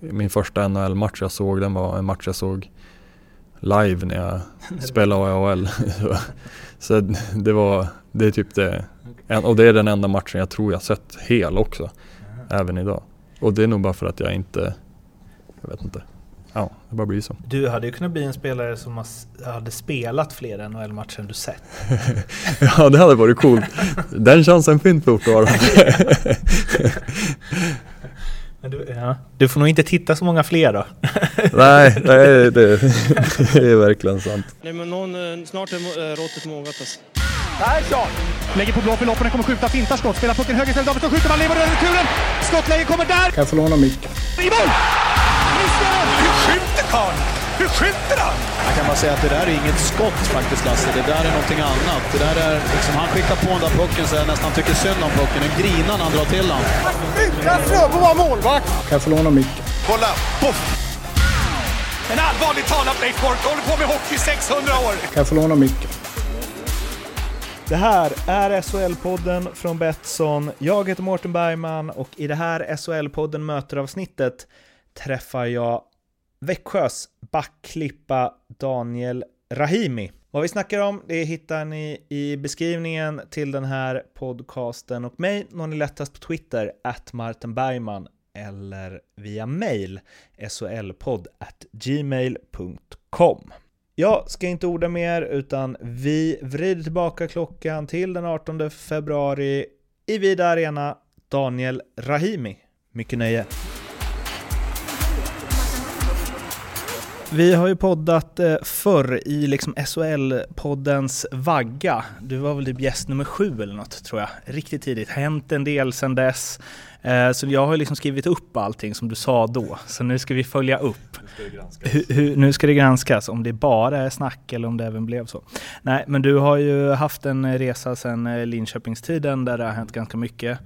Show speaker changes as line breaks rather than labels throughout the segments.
min första NHL-match jag såg den var en match jag såg live när jag spelade AHL. så det var, det är typ det, och det är den enda matchen jag tror jag sett hel också. Även idag. Och det är nog bara för att jag inte, jag vet inte. Ja, det bara blir så.
Du hade ju kunnat bli en spelare som hade spelat fler NHL-matcher än du sett.
ja, det hade varit coolt. Den chansen finns fortfarande.
Du, ja. du får nog inte titta så många fler då.
nej, nej det, det, är verkligen sant.
Nej, men någon, eh, snart är eh, råttet mogat alltså.
Persson! Lägger på blå för loppen, kommer skjuta, fintar skott, spelar pucken höger istället, Davidsson skjuter, man lever över returen! Skottläge kommer där!
Kan jag få låna micken?
I mål! Hur skjuter karln? Hur skjuter han?
Jag kan bara säga att det där är inget skott faktiskt Lasse, det där är någonting annat. Det där är liksom, han skickar på den där pucken så jag nästan tycker synd om pucken. Den grinar när han drar till den.
Utan Fröbo var målvakt!
Kan jag få låna micken?
Kolla! Poff! En allvarligt talat Leif Boork håller på med hockey i 600 år!
Kan jag få låna micken?
Det här är SHL-podden från Betsson. Jag heter Mårten Bergman och i det här SHL-podden möter-avsnittet träffar jag Växjös backklippa Daniel Rahimi. Vad vi snackar om, det hittar ni i beskrivningen till den här podcasten och mig når ni lättast på Twitter, at Martin Bergman eller via mail, solpodd gmail.com. Jag ska inte orda mer, utan vi vrider tillbaka klockan till den 18 februari i Vida Arena. Daniel Rahimi. Mycket nöje. Vi har ju poddat eh, förr i liksom SHL-poddens vagga. Du var väl typ gäst nummer sju eller något tror jag. Riktigt tidigt. Hänt en del sedan dess. Eh, så jag har liksom skrivit upp allting som du sa då. Så nu ska vi följa upp. Nu ska, hur, nu ska det granskas om det bara är snack eller om det även blev så. Nej, men du har ju haft en resa sedan eh, Linköpingstiden där det har hänt ganska mycket.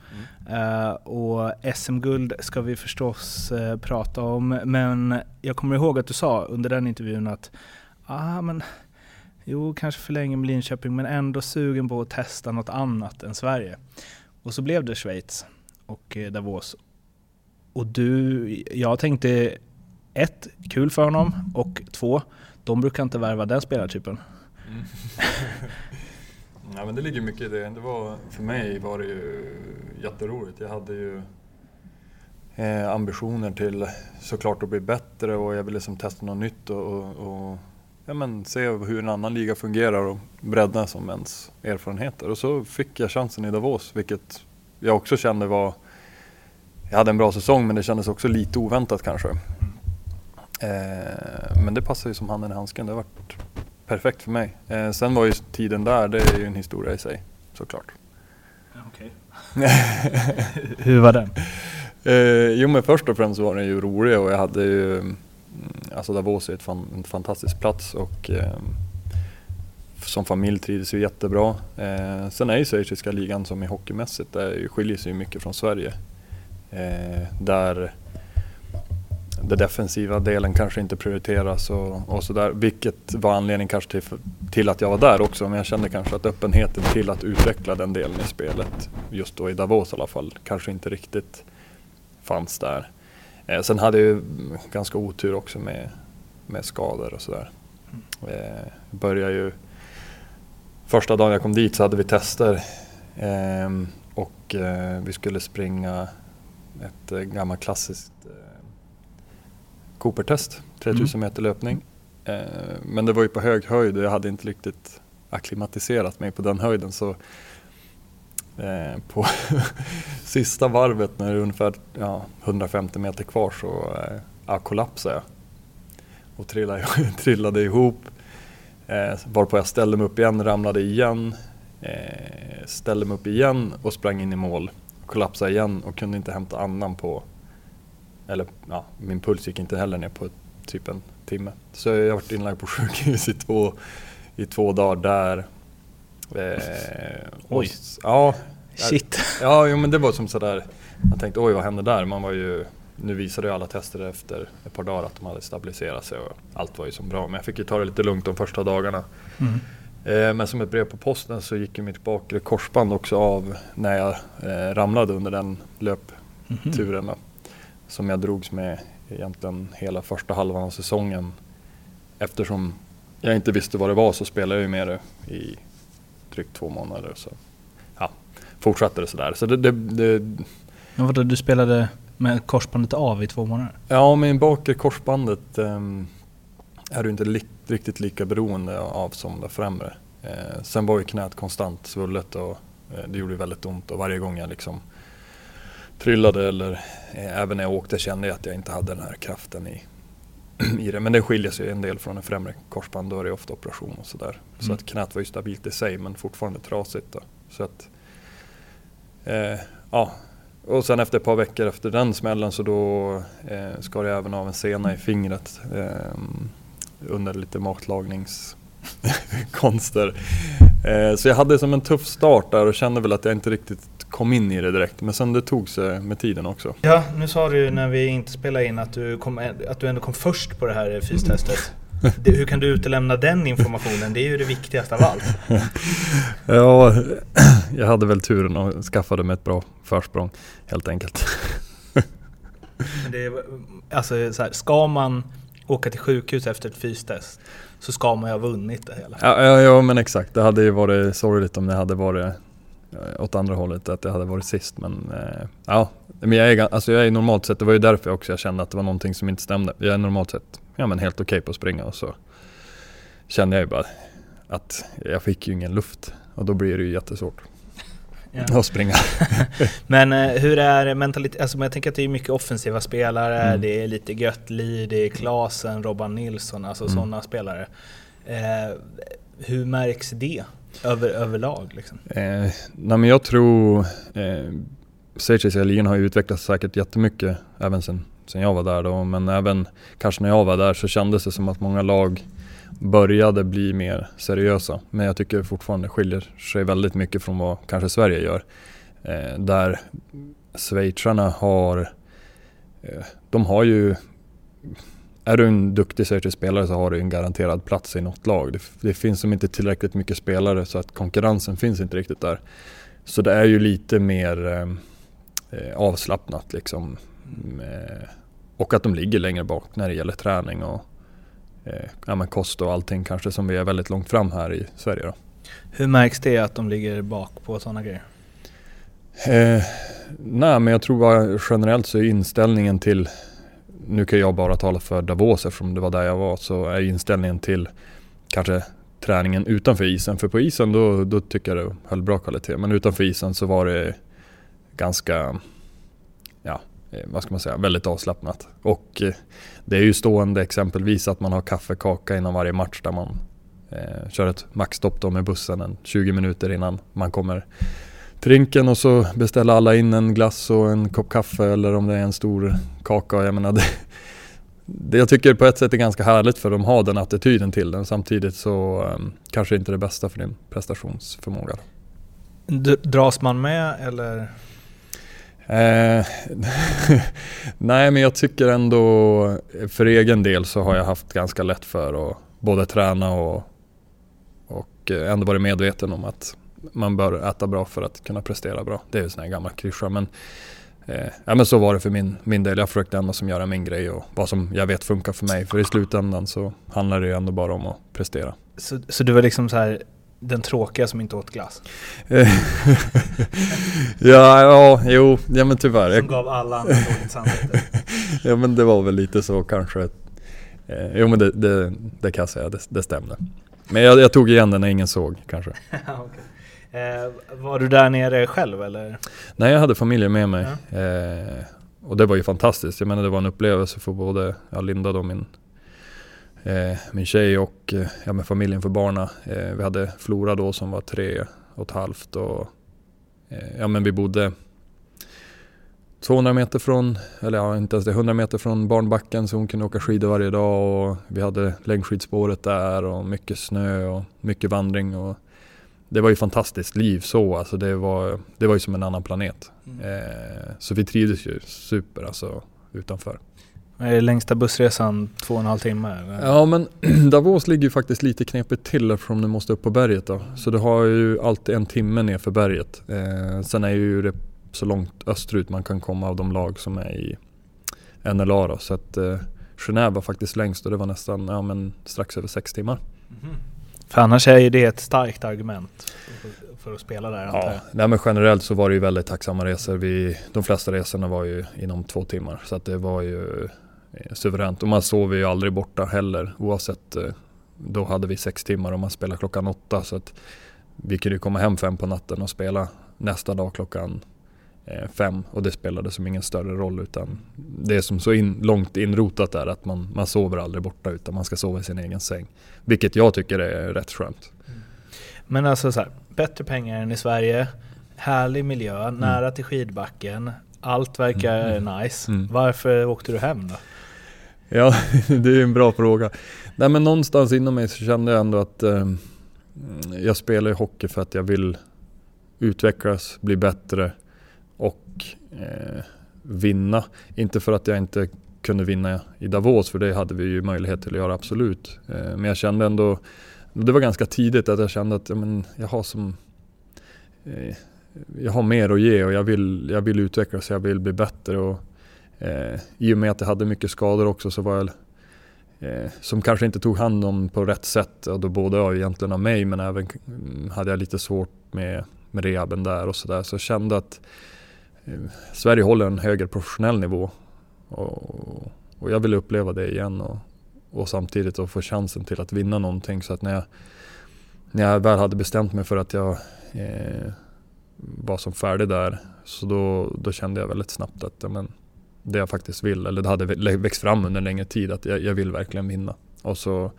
Mm. och SM-guld ska vi förstås prata om. Men jag kommer ihåg att du sa under den intervjun att ah, men Jo, kanske för länge med Linköping, men ändå sugen på att testa något annat än Sverige. Och så blev det Schweiz och Davos. Och du, jag tänkte ett, kul för honom och två, de brukar inte värva den spelartypen. Mm.
ja, men det ligger mycket i det. det var, för mig var det ju jätteroligt. Jag hade ju eh, ambitioner till såklart att bli bättre och jag ville liksom testa något nytt och, och, och ja, men, se hur en annan liga fungerar och bredda som ens erfarenheter. Och så fick jag chansen i Davos, vilket jag också kände var... Jag hade en bra säsong men det kändes också lite oväntat kanske. Eh, men det passade ju som handen i handsken. Det har varit perfekt för mig. Eh, sen var ju tiden där, det är ju en historia i sig såklart.
Okej. Hur var den?
Eh, jo men först och främst var den ju rolig och jag hade ju mm, Alltså Davos är ett fan, en fantastisk plats och eh, som familj trivdes vi jättebra. Eh, sen är ju schweiziska ligan som är hockeymässigt, det skiljer sig mycket från Sverige. Eh, där den defensiva delen kanske inte prioriteras och, och sådär. Vilket var anledningen kanske till, till att jag var där också. Men jag kände kanske att öppenheten till att utveckla den delen i spelet, just då i Davos i alla fall, kanske inte riktigt fanns där. Eh, sen hade jag ju ganska otur också med, med skador och sådär. Mm. Eh, började ju Första dagen jag kom dit så hade vi tester eh, och eh, vi skulle springa ett eh, gammalt klassiskt eh, Cooper-test, 3000 mm. meter löpning. Eh, men det var ju på hög höjd och jag hade inte riktigt akklimatiserat mig på den höjden så eh, på sista varvet när det är ungefär ja, 150 meter kvar så eh, kollapsade jag och trillade, trillade ihop Eh, varpå jag ställde mig upp igen, ramlade igen, eh, ställde mig upp igen och sprang in i mål. Kollapsade igen och kunde inte hämta andan på, eller ja, min puls gick inte heller ner på typ en timme. Så jag har varit inlagd på sjukhus i två, i två dagar där.
Eh, oj!
ja,
Shit!
Ja, jo, men det var som sådär, jag tänkte oj vad hände där? Man var ju nu visade ju alla tester efter ett par dagar att de hade stabiliserat sig och allt var ju som bra. Men jag fick ju ta det lite lugnt de första dagarna. Mm. Eh, men som ett brev på posten så gick ju mitt bakre korsband också av när jag eh, ramlade under den löpturen. Mm. Som jag drogs med egentligen hela första halvan av säsongen. Eftersom jag inte visste vad det var så spelade jag ju med det i drygt två månader. Så ja, fortsatte det sådär. Så det, det, det,
Men vadå, du spelade med korsbandet av i två månader?
ja, med bakre korsbandet ehm, är du inte li, riktigt lika beroende av som det främre. Eh, sen var ju knät konstant svullet och eh, det gjorde väldigt ont och varje gång jag liksom trillade eller eh, även när jag åkte kände jag att jag inte hade den här kraften i, i det. Men det skiljer sig en del från en främre korsband, då är det ofta operation och sådär. Så
Mm.
att knät var ju stabilt i sig men fortfarande trasigt. Då. Så att, eh, ja. Och sen efter ett par veckor efter den smällen så då eh, skar jag även av en sena i fingret eh, under lite matlagningskonster. Eh, så jag hade som en tuff start där och kände väl att jag inte riktigt kom in i det direkt. Men sen det tog sig med tiden också.
Ja, nu sa du när vi inte spelade in att du, kom, att du ändå kom först på det här fystestet. Det, hur kan du utelämna den informationen? Det är ju det viktigaste av allt.
Ja, jag hade väl turen och skaffade mig ett bra försprång helt enkelt.
Men det alltså, så här, ska man åka till sjukhus efter ett fystest så ska man ju ha vunnit det hela.
Ja, ja, ja men exakt. Det hade ju varit sorgligt om det hade varit åt andra hållet, att jag hade varit sist. Men eh, ja, men jag är, alltså jag är normalt sett, det var ju därför också jag kände att det var någonting som inte stämde. Jag är normalt sett ja, men helt okej på att springa och så kände jag ju bara att jag fick ju ingen luft och då blir det ju jättesvårt
Ja.
att springa.
Men eh, hur är mentalitet? Alltså, jag tänker att det är mycket offensiva spelare.
Mm.
Det är lite Göttli, det är Klasen, Robban Nilsson, alltså
Mm.
sådana spelare. Eh, hur märks det över, överlag? Liksom?
Eh, nej men jag tror eh, CHC-ligan har utvecklats säkert jättemycket även sen, sen jag var där då. Men även kanske när jag var där så kändes det som att många lag började bli mer seriösa. Men jag tycker fortfarande skiljer sig väldigt mycket från vad kanske Sverige gör. Eh, där schweizarna har, eh, de har ju är du en duktig CHC-spelare så har du en garanterad plats i något lag. Det, det finns som inte tillräckligt mycket spelare så att konkurrensen finns inte riktigt där. Så det är ju lite mer eh, eh, avslappnat liksom. Eh, och att de ligger längre bak när det gäller träning och eh, ja, kost och allting kanske som vi är väldigt långt fram här i Sverige. Då.
Hur märks det att de ligger bak på sådana grejer?
Eh, nej, men jag tror bara generellt så är inställningen till, nu kan jag bara tala för Davos eftersom det var där jag var, så är inställningen till kanske träningen utanför isen. För på isen då, då tycker jag det höll bra kvalitet, men utanför isen så var det ganska, ja, eh, vad ska man säga, väldigt avslappnat. Och eh, det är ju stående exempelvis att man har kaffekaka innan varje match där man eh, kör ett maxstopp då med bussen en 20 minuter innan man kommer drinken och så beställer alla in en glass och en kopp kaffe eller om det är en stor kaka. Jag menar det, det jag tycker på ett sätt är ganska härligt för de har den attityden till den. Samtidigt så um, kanske inte det bästa för din prestationsförmåga.
D- dras man med eller?
Eh, nej men jag tycker ändå för egen del så har jag haft ganska lätt för att både träna och, och eh, ändå varit medveten om att man bör äta bra för att kunna prestera bra. Det är ju en sån här gammal klyscha men, eh, ja, men så var det för min, min del. Jag försökte ändå som göra min grej och vad som jag vet funkar för mig. För i slutändan så handlar det ju ändå bara om att prestera.
Så, så du var liksom så här den tråkiga som inte åt glass?
Ja, ja, jo, ja men tyvärr.
Som gav alla andra dåligt samvete?
ja men det var väl lite så kanske. Eh, jo men det, det, det kan jag säga, det, det stämde. Men jag, jag tog igen den när ingen såg kanske.
Okej. Eh, var du där nere själv eller?
Nej, jag hade familjen med mig. Eh, och det var ju fantastiskt. Jag menar det var en upplevelse för både ja, Linda och min, eh, min tjej och eh, ja, med familjen för barna. Eh, vi hade Flora då som var tre och ett halvt och eh, ja men vi bodde 200 meter från, eller ja inte ens det, 100 meter från barnbacken så hon kunde åka skidor varje dag och vi hade längdskidspåret där och mycket snö och mycket vandring och det var ju fantastiskt liv så, alltså det var, det var ju som en annan planet. Eh, så vi trivdes ju super alltså utanför.
Är det längsta bussresan två och en halv timme? Eller?
Ja men Davos ligger ju faktiskt lite knepigt till eftersom du måste upp på berget då. Så du har ju alltid en timme ner för berget. Eh, sen är ju det så långt österut man kan komma av de lag som är i NLA då. Så att eh, Genève var faktiskt längst och det var nästan ja, men strax över sex timmar.
För annars är ju det ett starkt argument för- att spela där antar
Ja,
jag.
nej, men generellt så var det ju väldigt tacksamma resor. Vi, de flesta resorna var ju inom två timmar så att det var ju eh, suveränt. Och man sov ju aldrig borta heller oavsett. Eh, då hade vi sex timmar och man spelade klockan åtta så att vi kunde ju komma hem fem på natten och spela nästa dag klockan fem och det spelade som ingen större roll utan det är som så in, långt inrotat där att man, man sover aldrig borta utan man ska sova i sin egen säng. Vilket jag tycker är rätt skönt.
Men alltså så här, bättre pengar än i Sverige, härlig miljö, nära till skidbacken, allt verkar
Mm.
nice.
Mm.
Varför åkte du hem då?
Ja, det är en bra fråga. Nej men någonstans inom mig så kände jag ändå att eh, jag spelar hockey för att jag vill utvecklas, bli bättre och eh, vinna. Inte för att jag inte kunde vinna i Davos, för det hade vi ju möjlighet till att göra absolut. Eh, men jag kände ändå, det var ganska tidigt att jag kände att ja, men, jag har som eh, jag har mer att ge och jag vill, jag vill utvecklas, jag vill bli bättre. Och, Eh, I och med att jag hade mycket skador också så var jag eh, som kanske inte tog hand om på rätt sätt. Och då både av egentligen av mig men även mm, hade jag lite svårt med, med rehaben där och sådär. Så jag kände att Sverige håller en högre professionell nivå. Och, och jag vill uppleva det igen och, och samtidigt få chansen till att vinna någonting. Så att när jag, när jag väl hade bestämt mig för att jag eh, var som färdig där så då, då kände jag väldigt snabbt att ja, men, det jag faktiskt vill, eller det hade växt fram under en längre tid, att jag, jag vill verkligen vinna. Och så,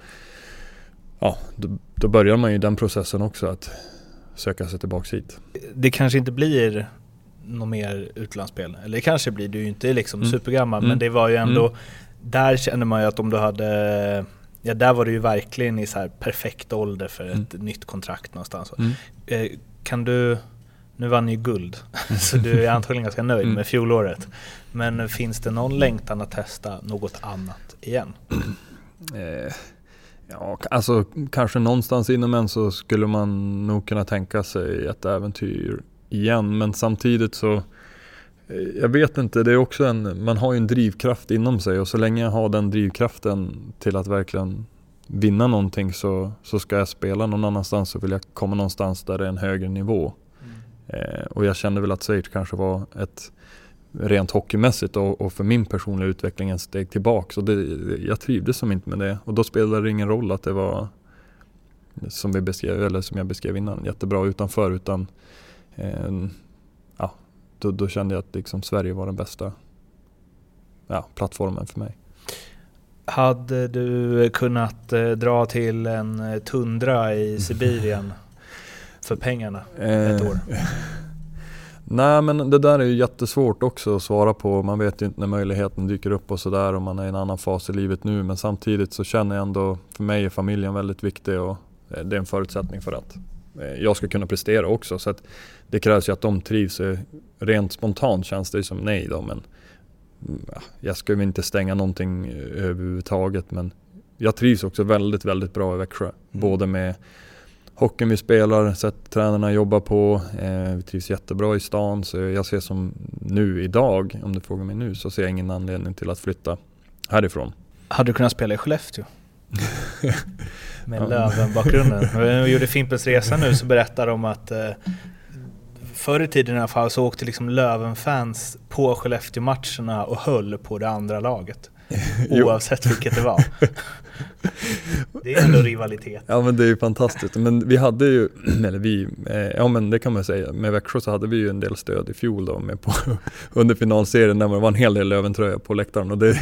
ja, då, då börjar man ju den processen också, att söka sig tillbaks hit.
Det kanske inte blir något mer utlandsspel, eller kanske blir, du ju inte liksom
Mm.
supergammal, men
Mm.
det var ju ändå,
Mm.
där känner man ju att om du hade Ja, där var du ju verkligen i så här perfekt ålder för ett nytt kontrakt någonstans.
Mm.
Eh, Kan du, nu vann ni ju guld, så du är antagligen ganska nöjd
Mm.
med fjolåret. Men finns det någon längtan att testa något annat igen?
Eh, ja, alltså kanske någonstans inom en så skulle man nog kunna tänka sig ett äventyr igen. Men samtidigt så, eh, jag vet inte, det är också en, man har ju en drivkraft inom sig och så länge jag har den drivkraften till att verkligen vinna någonting så, så ska jag spela någon annanstans så vill jag komma någonstans där det är en högre nivå. Eh, och jag kände väl att Schweiz kanske var ett rent hockeymässigt och, och för min personliga utveckling ett steg. Och det, jag trivdes som inte med det. Och då spelade det ingen roll att det var som, vi beskrev, eller som jag beskrev innan, jättebra utanför. Utan ja, då, då kände jag att liksom Sverige var den bästa ja, plattformen för mig.
Hade du kunnat eh, dra till en eh, tundra i Sibirien för pengarna ett
Eh,
år?
Nej men det där är ju jättesvårt också att svara på. Man vet ju inte när möjligheten dyker upp och sådär och man är i en annan fas i livet nu. Men samtidigt så känner jag ändå, för mig är familjen väldigt viktig och det är en förutsättning för att jag ska kunna prestera också. Så att det krävs ju att de trivs. Eh, Rent spontant känns det ju som nej då men mm, ja, jag ska väl inte stänga någonting eh, överhuvudtaget men jag trivs också väldigt, väldigt bra i Växjö. Både med hockeyn vi spelar, sätt tränarna jobbar på. Eh, vi trivs jättebra i stan så jag ser som nu idag, om du frågar mig nu, så ser jag ingen anledning till att flytta härifrån.
Hade du kunnat spela i Skellefteå? Med
Ja.
Löven-bakgrunden. När vi gjorde Fimpens Resa nu så berättade de att eh, förr i tiden i alla fall så åkte liksom Löven-fans på Skellefteå-matcherna och höll på det andra laget. Oavsett vilket det var. Det är ändå rivalitet.
Ja men det är ju fantastiskt. Men vi hade ju, eller vi, eh, ja men det kan man säga. Med Växjö så hade vi ju en del stöd i fjol då med på, under finalserien där det var en hel del Löventröja på läktaren. Och det,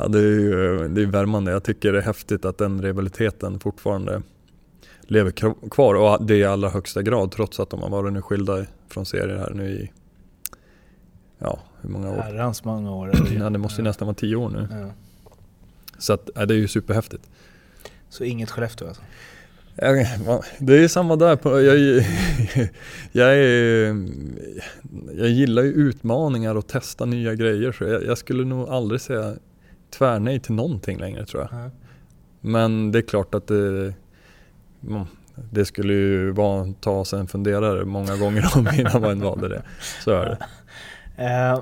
ja, det är ju det är värmande. Jag tycker det är häftigt att den rivaliteten fortfarande lever kvar och det i allra högsta grad trots att de har varit nu skilda från serier här nu i, ja hur många år?
Herrans många år.
Ja, det måste ju nästan vara tio år nu.
Ja.
Så att, ja, det är ju superhäftigt.
Så inget Skellefteå alltså?
Det är samma där. Jag, jag, är, jag gillar ju utmaningar och testa nya grejer. Så jag, jag skulle nog aldrig säga tvärnej till någonting längre tror jag.
Ja.
Men det är klart att det, mm, det skulle ju vara ta sig en funderare många gånger om innan man valde det. Så är det.
Eh,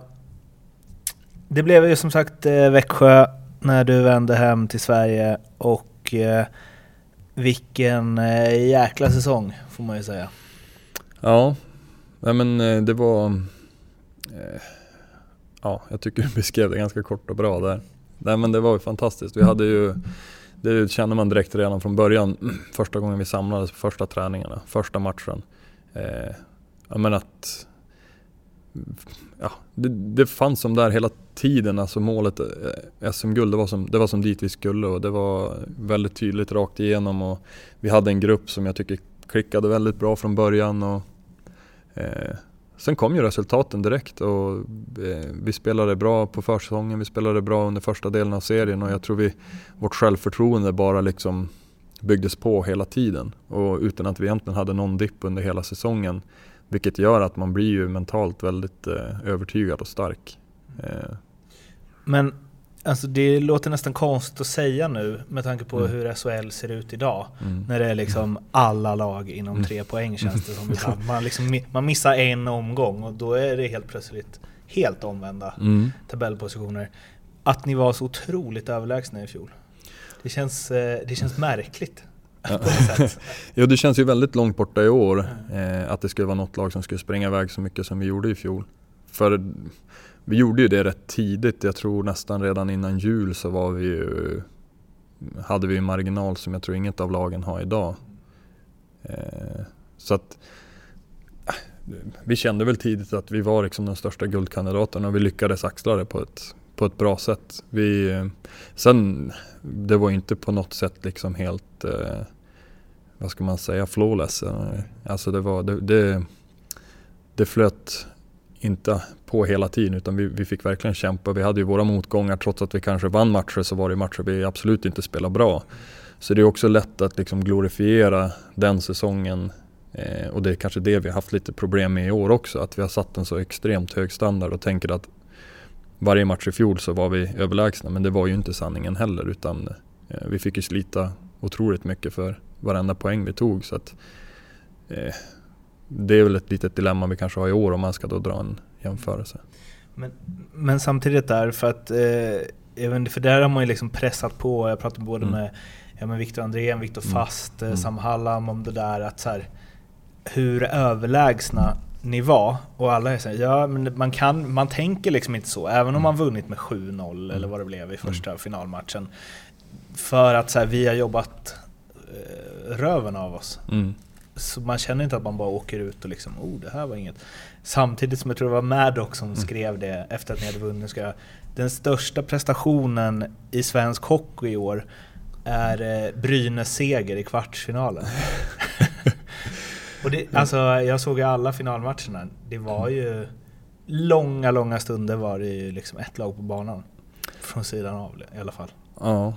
Det blev ju som sagt eh, Växjö när du vände hem till Sverige och eh, vilken jäkla säsong får man ju säga.
Ja, nej men det var... Ja, jag tycker du beskrev det ganska kort och bra där. Nej men det var ju fantastiskt. Vi hade ju, det kände man direkt redan från början, första gången vi samlades, första träningarna, första matchen. Eh, jag menar att ja, det, det fanns som där hela tiden, alltså målet eh, SM-guld, det, var som, det var som dit vi skulle och det var väldigt tydligt rakt igenom och vi hade en grupp som jag tycker klickade väldigt bra från början och eh, sen kom ju resultaten direkt och eh, vi spelade bra på försäsongen, vi spelade bra under första delen av serien och jag tror vi, vårt självförtroende bara liksom byggdes på hela tiden och utan att vi egentligen hade någon dipp under hela säsongen vilket gör att man blir ju mentalt väldigt eh, övertygad och stark. Eh.
Men alltså det låter nästan konstigt att säga nu med tanke på mm. hur SHL ser ut idag. Mm. När det är liksom alla lag inom mm. tre poäng känns det som ibland. Man, liksom, man missar en omgång och då är det helt plötsligt helt omvända mm. tabellpositioner. Att ni var så otroligt överlägsna i fjol. Det känns, eh, det känns märkligt.
jo, det känns ju väldigt långt borta i år eh, att det skulle vara något lag som skulle springa iväg så mycket som vi gjorde i fjol. För vi gjorde ju det rätt tidigt, jag tror nästan redan innan jul så var vi ju, hade vi en marginal som jag tror inget av lagen har idag. Eh, så att vi kände väl tidigt att vi var liksom den största guldkandidaten och vi lyckades axla det på ett, på ett bra sätt. Vi, sen, det var inte på något sätt liksom helt eh, vad ska man säga, flawless. Eh, alltså det, var, det, det, det flöt inte på hela tiden utan vi, vi fick verkligen kämpa. Vi hade ju våra motgångar trots att vi kanske vann matcher så var det matcher vi absolut inte spelade bra. Så det är också lätt att liksom glorifiera den säsongen eh, och det är kanske det vi har haft lite problem med i år också. Att vi har satt en så extremt hög standard och tänker att varje match i fjol så var vi överlägsna men det var ju inte sanningen heller utan eh, vi fick ju slita otroligt mycket för varenda poäng vi tog. Så att, eh, det är väl ett litet dilemma vi kanske har i år om man ska då dra en jämförelse.
Men, men samtidigt där, för att eh, för där har man ju liksom pressat på, jag pratade både mm. med ja, men Viktor Andrén, Viktor mm. Fast, eh, mm. Sam Hallam om det där att så här, hur överlägsna ni var. Och alla såhär, ja men man, kan, man tänker liksom inte så, även om man mm. vunnit med 7-0 eller mm. vad det blev i första mm. finalmatchen. För att så här, vi har jobbat eh, röven av oss. Mm. Så man känner inte att man bara åker ut och liksom, oh det här var inget. Samtidigt som jag tror det var Maddox som mm. skrev det efter att ni hade vunnit. Ska, den största prestationen i svensk hockey i år är eh, Brynäs seger i kvartsfinalen. och det, alltså, jag såg ju alla finalmatcherna. Det var ju långa, långa stunder var det ju liksom ett lag på banan. Från sidan av i alla fall.
Ja,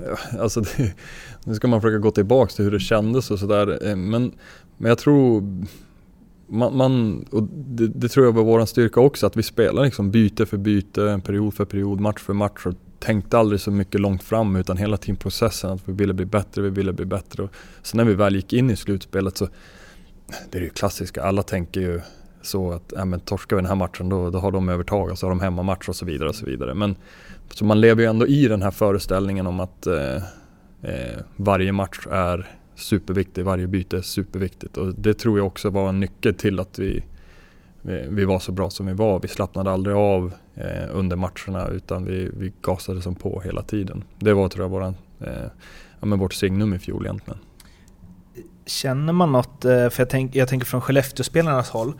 alltså det, nu ska man försöka gå tillbaks till hur det kändes och sådär. Eh, men, men jag tror man, man och det, det, tror jag var vår styrka också, att vi spelar liksom byte för byte, period för period, match för match och tänkte aldrig så mycket långt fram utan hela tiden processen att vi ville bli bättre, vi ville bli bättre. Och sen när vi väl gick in i slutspelet så, det är ju klassiska, alla tänker ju så att ja, men torskar vi den här matchen då, då har de övertag och så har de hemmamatch och så vidare. och Så vidare. Men så man lever ju ändå i den här föreställningen om att eh, eh, varje match är superviktig, varje byte är superviktigt. Och det tror jag också var en nyckel till att vi, vi, vi var så bra som vi var. Vi slappnade aldrig av eh, under matcherna utan vi, vi gasade som på hela tiden. Det var tror jag våran, eh, ja, men vårt signum i fjol egentligen.
Känner man något, eh, för jag, tänk, jag tänker från Skellefteåspelarnas håll,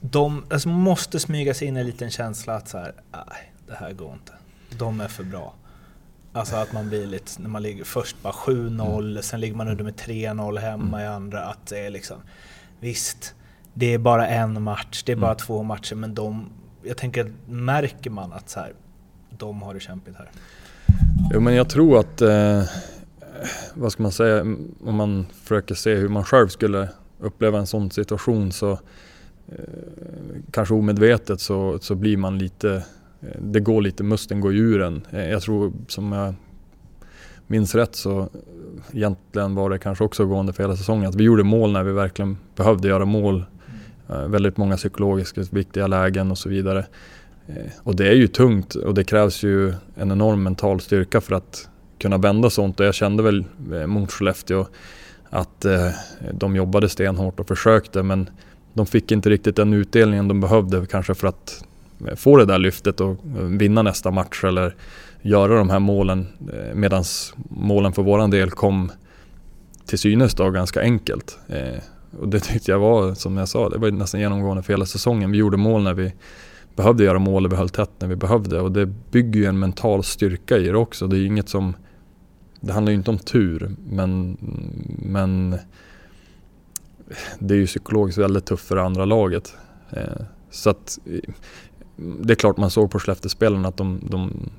de alltså måste smyga sig in en liten känsla att så här, nej, det här går inte de är för bra. Alltså att man blir lite, när man ligger först bara 7-0, mm. sen ligger man under med 3-0 hemma mm. i andra. Att det är liksom, visst, det är bara en match, det är bara mm. två matcher, men de, jag tänker, märker man att så här, de har det kämpigt här?
Jo men jag tror att, eh, vad ska man säga, om man försöker se hur man själv skulle uppleva en sån situation så eh, kanske omedvetet så, så blir man lite det går lite, musten går ur en. Eh, jag tror som jag minns rätt så egentligen var det kanske också gående för hela säsongen att vi gjorde mål när vi verkligen behövde göra mål. Mm. Väldigt många psykologiskt viktiga lägen och så vidare. Eh, och det är ju tungt och det krävs ju en enorm mental styrka för att kunna vända sånt och jag kände väl mot Skellefteå att de jobbade stenhårt och försökte men de fick inte riktigt den utdelningen de behövde kanske för att Eh, få det där lyftet och eh, vinna nästa match eller göra de här målen eh, medan målen för våran del kom till synes då ganska enkelt. Och det tyckte jag var, som jag sa, det var nästan genomgående för hela säsongen. Vi gjorde mål när vi behövde göra mål och vi höll tätt när vi behövde. Och det bygger ju en mental styrka i det också. Det är inget som... Det handlar ju inte om tur, men, men det är ju psykologiskt väldigt tufft för det andra laget. Så att det är klart man såg på Skellefteåspelarna att de, de,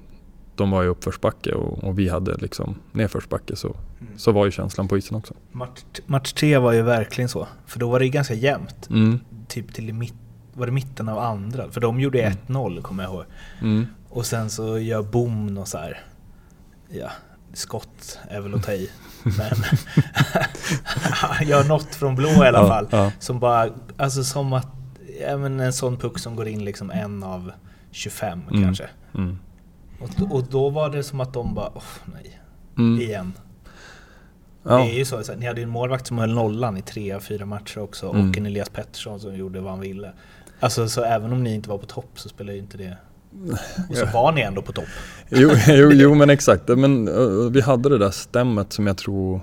de var i uppförsbacke och, och, vi hade liksom nedförsbacke. Så, mm. så var ju känslan på isen också.
Match, match tre var ju verkligen så, för då var det ganska jämnt. Mm. Typ till mitt var det mitten av andra? För de gjorde mm. 1-0 kommer jag ihåg. Mm. Och sen så gör Boom och så här, ja, skott är väl att ta i. Men gör något från blå i alla ja, fall. Ja. Som bara, alltså som att, men en sån puck som går in liksom en av 25 mm. kanske. Mm. Och, och då var det som att de bara, åh nej, mm. igen. Ja. Det är ju så, så ni hade ju en målvakt som höll nollan i tre av fyra matcher också och en Elias Pettersson som gjorde vad han ville. Alltså så även om ni inte var på topp så spelar ju inte det... Och så var ni ändå på topp.
Jo, jo, jo men exakt. Men, vi hade det där stämmet som jag tror,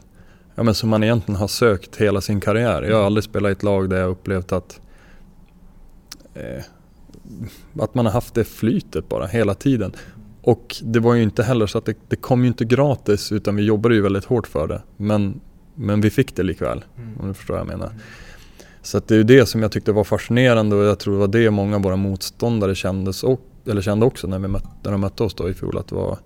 ja, men som man egentligen har sökt hela sin karriär. Jag har aldrig spelat i ett lag där jag upplevt att eh, att man har haft det flytet bara hela tiden. Och det var ju inte heller så att det, det kom ju inte gratis utan vi jobbade ju väldigt hårt för det. Men, men vi fick det likväl, mm. om du förstår vad jag menar. Så det är det som jag tyckte var fascinerande och jag tror det var det många av våra motståndare kändes och, eller kände också när, vi mötte, när de mötte oss då i fjol. Att det, var,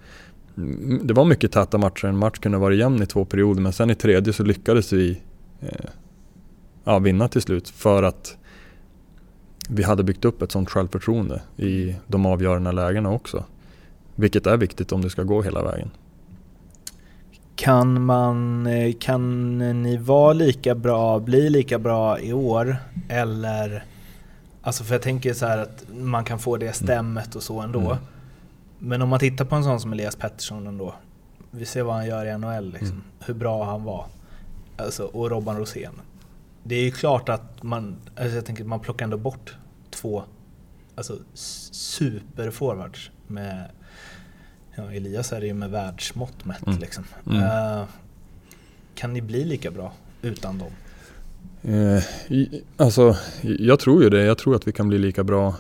det var mycket täta matcher, en match kunde vara jämn i två perioder men sen i tredje så lyckades vi eh, ja, vinna till slut för att vi hade byggt upp ett sånt självförtroende i de avgörande lägena också. Vilket är viktigt om det ska gå hela vägen.
Kan, man, eh, kan ni vara lika bra, bli lika bra i år? Eller, alltså för jag tänker så att man kan få det mm. stämmet och så ändå. Mm. Men om man tittar på en sån som Elias Pettersson ändå. Vi ser vad han gör i NHL, liksom, mm. hur bra han var. Alltså, och Robban Rosén. Det är ju klart att man, alltså jag tänker man plockar ändå bort två alltså, superforwards med Ja, Elias är det ju med världsmått mätt mm. liksom. Mm. Uh, kan ni bli lika bra utan dem?
Eh, alltså, jag tror ju det. Jag tror att vi kan bli lika bra.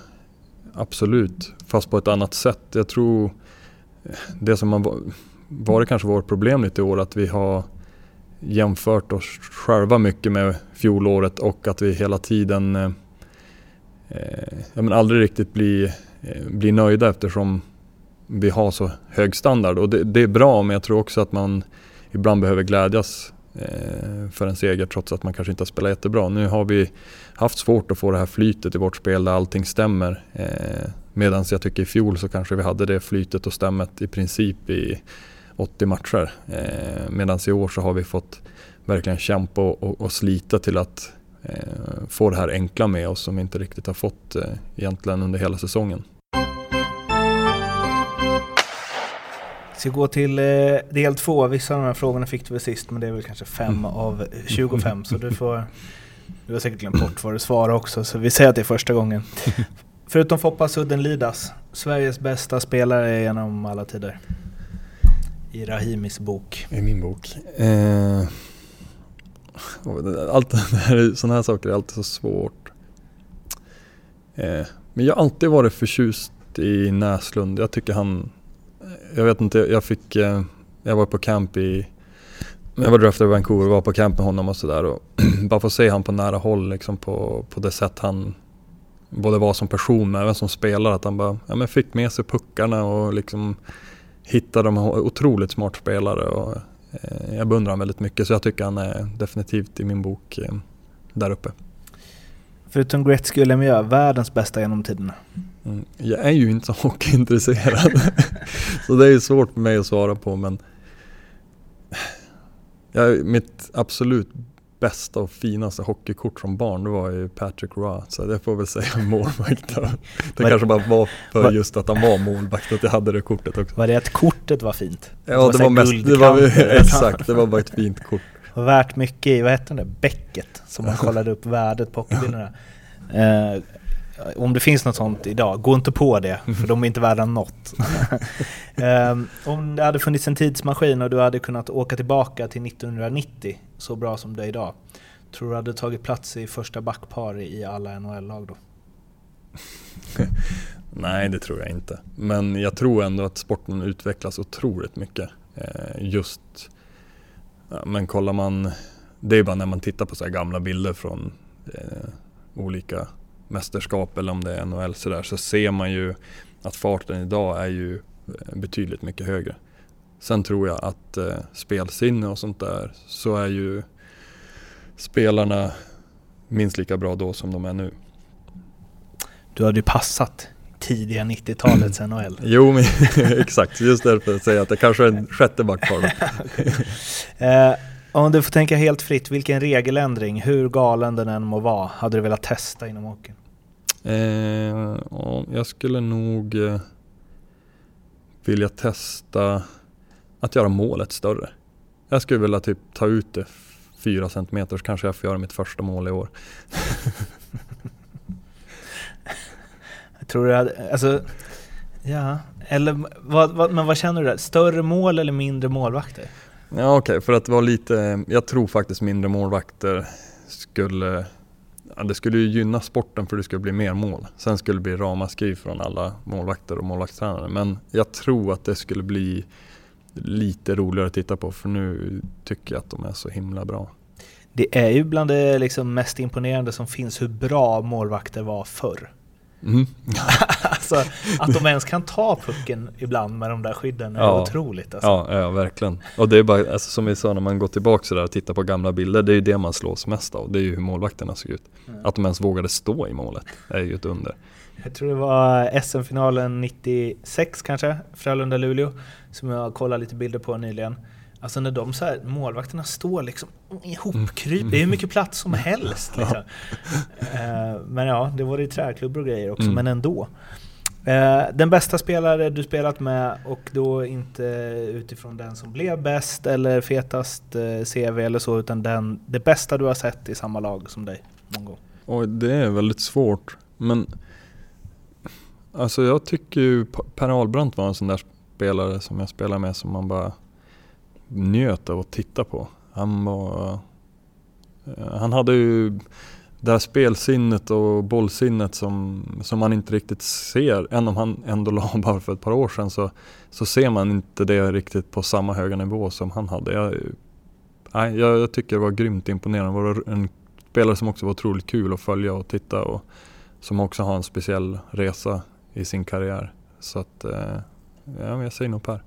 Absolut. Fast på ett annat sätt. Jag tror eh, det som har varit kanske vårt problem lite i år att vi har jämfört oss själva mycket med fjolåret och att vi hela tiden eh, eh ja, men aldrig riktigt blir, eh, blir nöjda eftersom vi har så hög standard. Och det, det, är bra men jag tror också att man ibland behöver glädjas eh, för en seger trots att man kanske inte har spelat jättebra. Nu har vi haft svårt att få det här flytet i vårt spel där allting stämmer. Eh, Medan jag tycker i fjol så kanske vi hade det flytet och stämmet i princip i 80 matcher. Eh, Medan i år så har vi fått verkligen kämpa och, och, och slita till att eh, få det här enkla med oss som vi inte riktigt har fått eh, egentligen under hela säsongen.
ska gå till eh, del två. Vissa av de här frågorna fick du väl sist, men det är väl kanske fem mm. av 25. Så du får... Du har säkert glömt bort vad du svarar också, så vi säger att det är första gången. Förutom Foppa Sudden Lidas, Sveriges bästa spelare genom alla tider. I Rahimis bok.
I min bok? Eh, allt det här, sådana här saker är alltid så svårt. Eh, men jag har alltid varit förtjust i Näslund. Jag tycker han jag vet inte, jag fick, eh, jag var på camp i, jag var draftad i Vancouver och var på camp med honom och sådär bara få se honom på nära håll liksom på, på det sätt han både var som person men även som spelare. Att han bara ja, men fick med sig puckarna och liksom hittade de otroligt smart spelare. Och, eh, jag beundrar honom väldigt mycket så jag tycker han är definitivt i min bok eh, där uppe.
Förutom Gretzky och Lemieux, världens bästa genom tiderna?
Mm. Jag är ju inte så hockeyintresserad. så det är svårt för mig att svara på men jag, mitt absolut bästa och finaste hockeykort som barn, det var ju Patrick Roy. Så det får väl säga målvakt. Det
Men-
kanske bara var för just att han var målvakt, att jag hade det kortet också.
Var det att kortet var fint?
Ja,
var
det var mest, det var, exakt, det var bara ett fint kort.
var värt mycket i, vad hette där, bäcket som man kollade upp värdet på hockeybilderna. Eh, om det finns något sånt idag, gå inte på det för de är inte värda något. eh, om det hade funnits en tidsmaskin och du hade kunnat åka tillbaka till 1990 så bra som det är idag. Tror du hade tagit plats i första backpar i alla NHL-lag då?
Nej, det tror jag inte. Men jag tror ändå att sporten utvecklas otroligt mycket. Eh, just, men kollar man, det är bara när man tittar på så gamla bilder från eh, olika mästerskap eller om det är NHL så, där, så ser man ju att farten idag är ju eh, betydligt mycket högre. Sen tror jag att eh, spelsinne och sånt där så är ju spelarna minst lika bra då som de är nu.
Du hade ju passat tidiga 90-talets NHL.
Jo, men exakt. Just därför säger jag att det kanske är en sjätte backpar. då.
Eh, om du får tänka helt fritt, vilken regeländring, hur galen den än må vara, hade du velat testa inom hockeyn?
Eh, ja, jag skulle nog eh, vilja testa att göra målet större. Jag skulle vilja typ ta ut det fyra centimeter så kanske jag får göra mitt första mål i år.
Jag tror du hade, alltså, ja, eller vad, vad, men vad känner du där? Större mål eller mindre målvakter?
Ja okej, för att vara lite, jag tror faktiskt mindre målvakter skulle, ja, det skulle ju gynna sporten för det skulle bli mer mål. Sen skulle det bli ramaskri från alla målvakter och målvaktstränare. Men jag tror att det skulle bli lite roligare att titta på för nu tycker jag att de är så himla bra.
Det är ju bland det liksom mest imponerande som finns hur bra målvakter var förr.
Mm.
alltså att de ens kan ta pucken ibland med de där skydden är
Ja.
otroligt. Alltså.
Ja, ja, verkligen. Och det är bara, alltså, som vi sa när man går tillbaka sådär och tittar på gamla bilder, det är ju det man slås mest av. Det är ju hur målvakterna såg ut. Att de ens vågade stå i målet är ju ett under.
Jag tror det var SM-finalen 96 kanske, Frölunda-Luleå, som jag kollade lite bilder på nyligen. Alltså när de så här, målvakterna står liksom ihopkryp, det är hur mycket plats som helst. Liksom. Eh, Men ja, det var det träklubbor och grejer också,
Mm.
men ändå. Eh, Den bästa spelare du spelat med och då inte utifrån den som blev bäst eller fetast eh, CV eller så, utan den, det bästa du har sett i samma lag som dig någon gång.
Och det är väldigt svårt. Men alltså jag tycker ju Per Ahlbrandt var en sån där spelare som jag spelade med som man bara njöt av att titta på. Han var... Eh, han hade ju det här spelsinnet och bollsinnet som, som man inte riktigt ser. än om han ändå la bara för ett par år sedan så, så ser man inte det riktigt på samma höga nivå som han hade. Jag, nej, jag, jag tycker det var grymt imponerande. Det var en spelare som också var otroligt kul att följa och titta och som också har en speciell resa i sin karriär. Så att, eh, ja, men jag säger nog Per.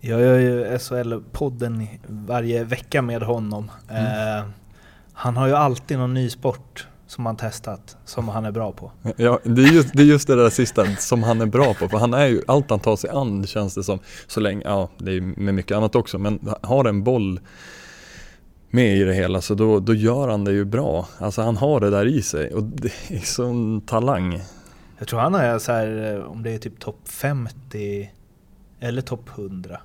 Jag gör ju SHL-podden varje vecka med honom.
Mm.
Eh, han har ju alltid någon ny sport som han testat, som han är bra på.
Ja, det, är just, det är just det där sista som han är bra på. För han är ju, allt han tar sig an känns det som, så länge, ja det är med mycket annat också, men har en boll med i det hela så då, då gör han det ju bra. Alltså han har det där i sig och det är sån talang.
Jag tror han är så här, eh, om det är typ topp 50 eller topp 100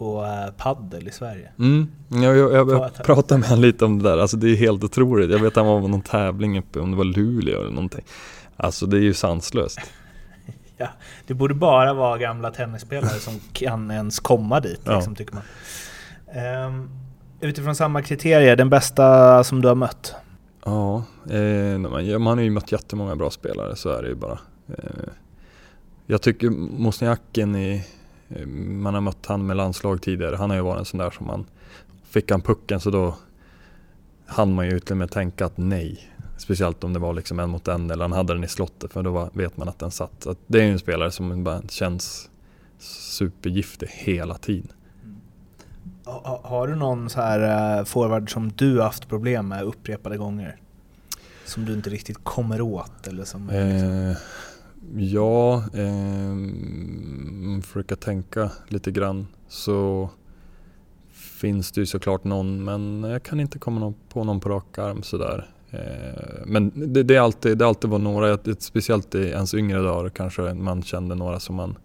på eh, paddel i Sverige.
Mm. Jag, jag, jag, jag pratade med honom lite om det där, alltså det är helt otroligt. Jag vet att han var på någon tävling uppe, om det var Luleå eller någonting. Alltså det är ju sanslöst.
Ja, det borde bara vara gamla tennisspelare som kan ens komma dit,
Ja.
liksom, tycker man. Ehm, utifrån samma kriterier, den bästa som du har mött?
Ja, eh, ja, man har ju mött jättemånga bra spelare, så är det ju bara. Eh, jag tycker Mosniakin i, man har mött han med landslag tidigare, han har ju varit en sån där som man, fick han pucken så då hann man ju och med tänka att nej. Speciellt om det var liksom en mot en eller han hade den i slottet för då var, vet man att den satt. Så det är ju en spelare som bara känns supergiftig hela tiden.
Ha- ha- Har du någon så här eh, forward som du haft problem med upprepade gånger? Som du inte riktigt kommer åt eller som... liksom-
Ja, Eh, om man försöka tänka lite grann. Så finns det ju såklart någon men jag kan inte komma på någon på rak arm sådär. Eh, men det, det, är alltid, det har alltid varit några, speciellt i ens yngre dagar kanske man kände några som man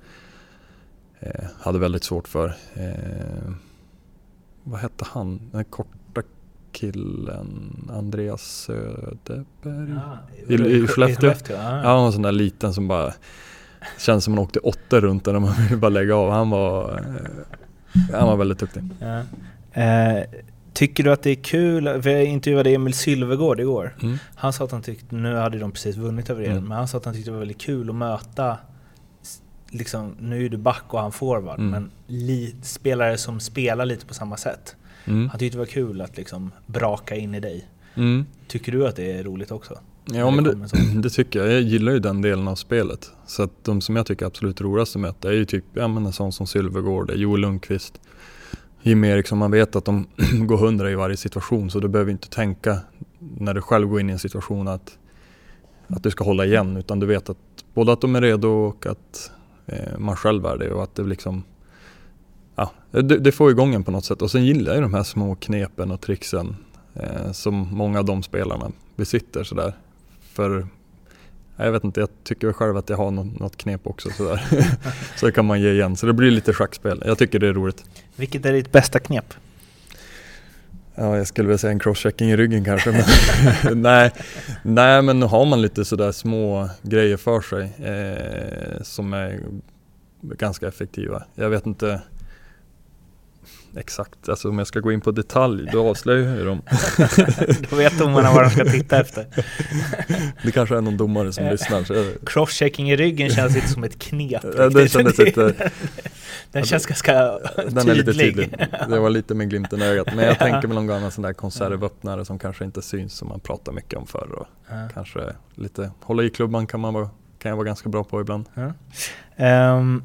eh, hade väldigt svårt för. Eh, vad hette han, den korta killen, Andreas Söderberg? Ja,
i, i, Skellefteå? I
ja. ja, han var en sån där liten som bara Känns som han åkte åtta runt när man ville bara lägga av. Han var, han var väldigt duktig. Ja.
Eh, tycker du att det är kul, för jag intervjuade Emil Sylvegård igår. Mm. Han sa att han tyckte, nu hade de precis vunnit över er, mm. men han sa att han tyckte det var väldigt kul att möta Liksom, nu är du back och han forward, mm. men li, spelare som spelar lite på samma sätt. Mm. Han tyckte det var kul att liksom braka in i dig. Mm. Tycker du att det är roligt också?
Ja men det, det, tycker jag. Jag gillar ju den delen av spelet. Så att de som jag tycker är absolut roligast att möta är ju typ ja, men en sån som Sylvegård, Joel Lundqvist, Jimmy Eriksson. Man vet att de går hundra i varje situation så du behöver inte tänka när du själv går in i en situation att, att du ska hålla igen utan du vet att både att de är redo och att eh, man själv är det och att det liksom Ja, det, det får igång en på något sätt och sen gillar jag de här små knepen och tricksen eh, som många av de spelarna besitter sådär. För jag vet inte, jag tycker själv att jag har något, knep också sådär. så det kan man ge igen. Så det blir lite schackspel. Jag tycker det är roligt.
Vilket är ditt bästa knep?
Ja, jag skulle vilja säga en crosschecking i ryggen kanske. Men nej, nej, men har man lite sådär små grejer för sig eh, som är ganska effektiva. Jag vet inte Exakt, alltså om jag ska gå in på detalj då avslöjar jag ju dem.
då vet domarna vad de ska titta efter.
det kanske är någon domare som lyssnar. Så...
Crosschecking i ryggen känns inte som ett knep.
den kändes lite...
Den känns ganska tydlig. Den är lite tydlig.
Det var lite med glimten i ögat. Men jag tänker mig någon gång en sån där konservöppnare som kanske inte syns som man pratar mycket om förr. Och ja. Kanske lite, hålla i klubban kan, man vara, kan jag vara ganska bra på ibland. Ja. Um,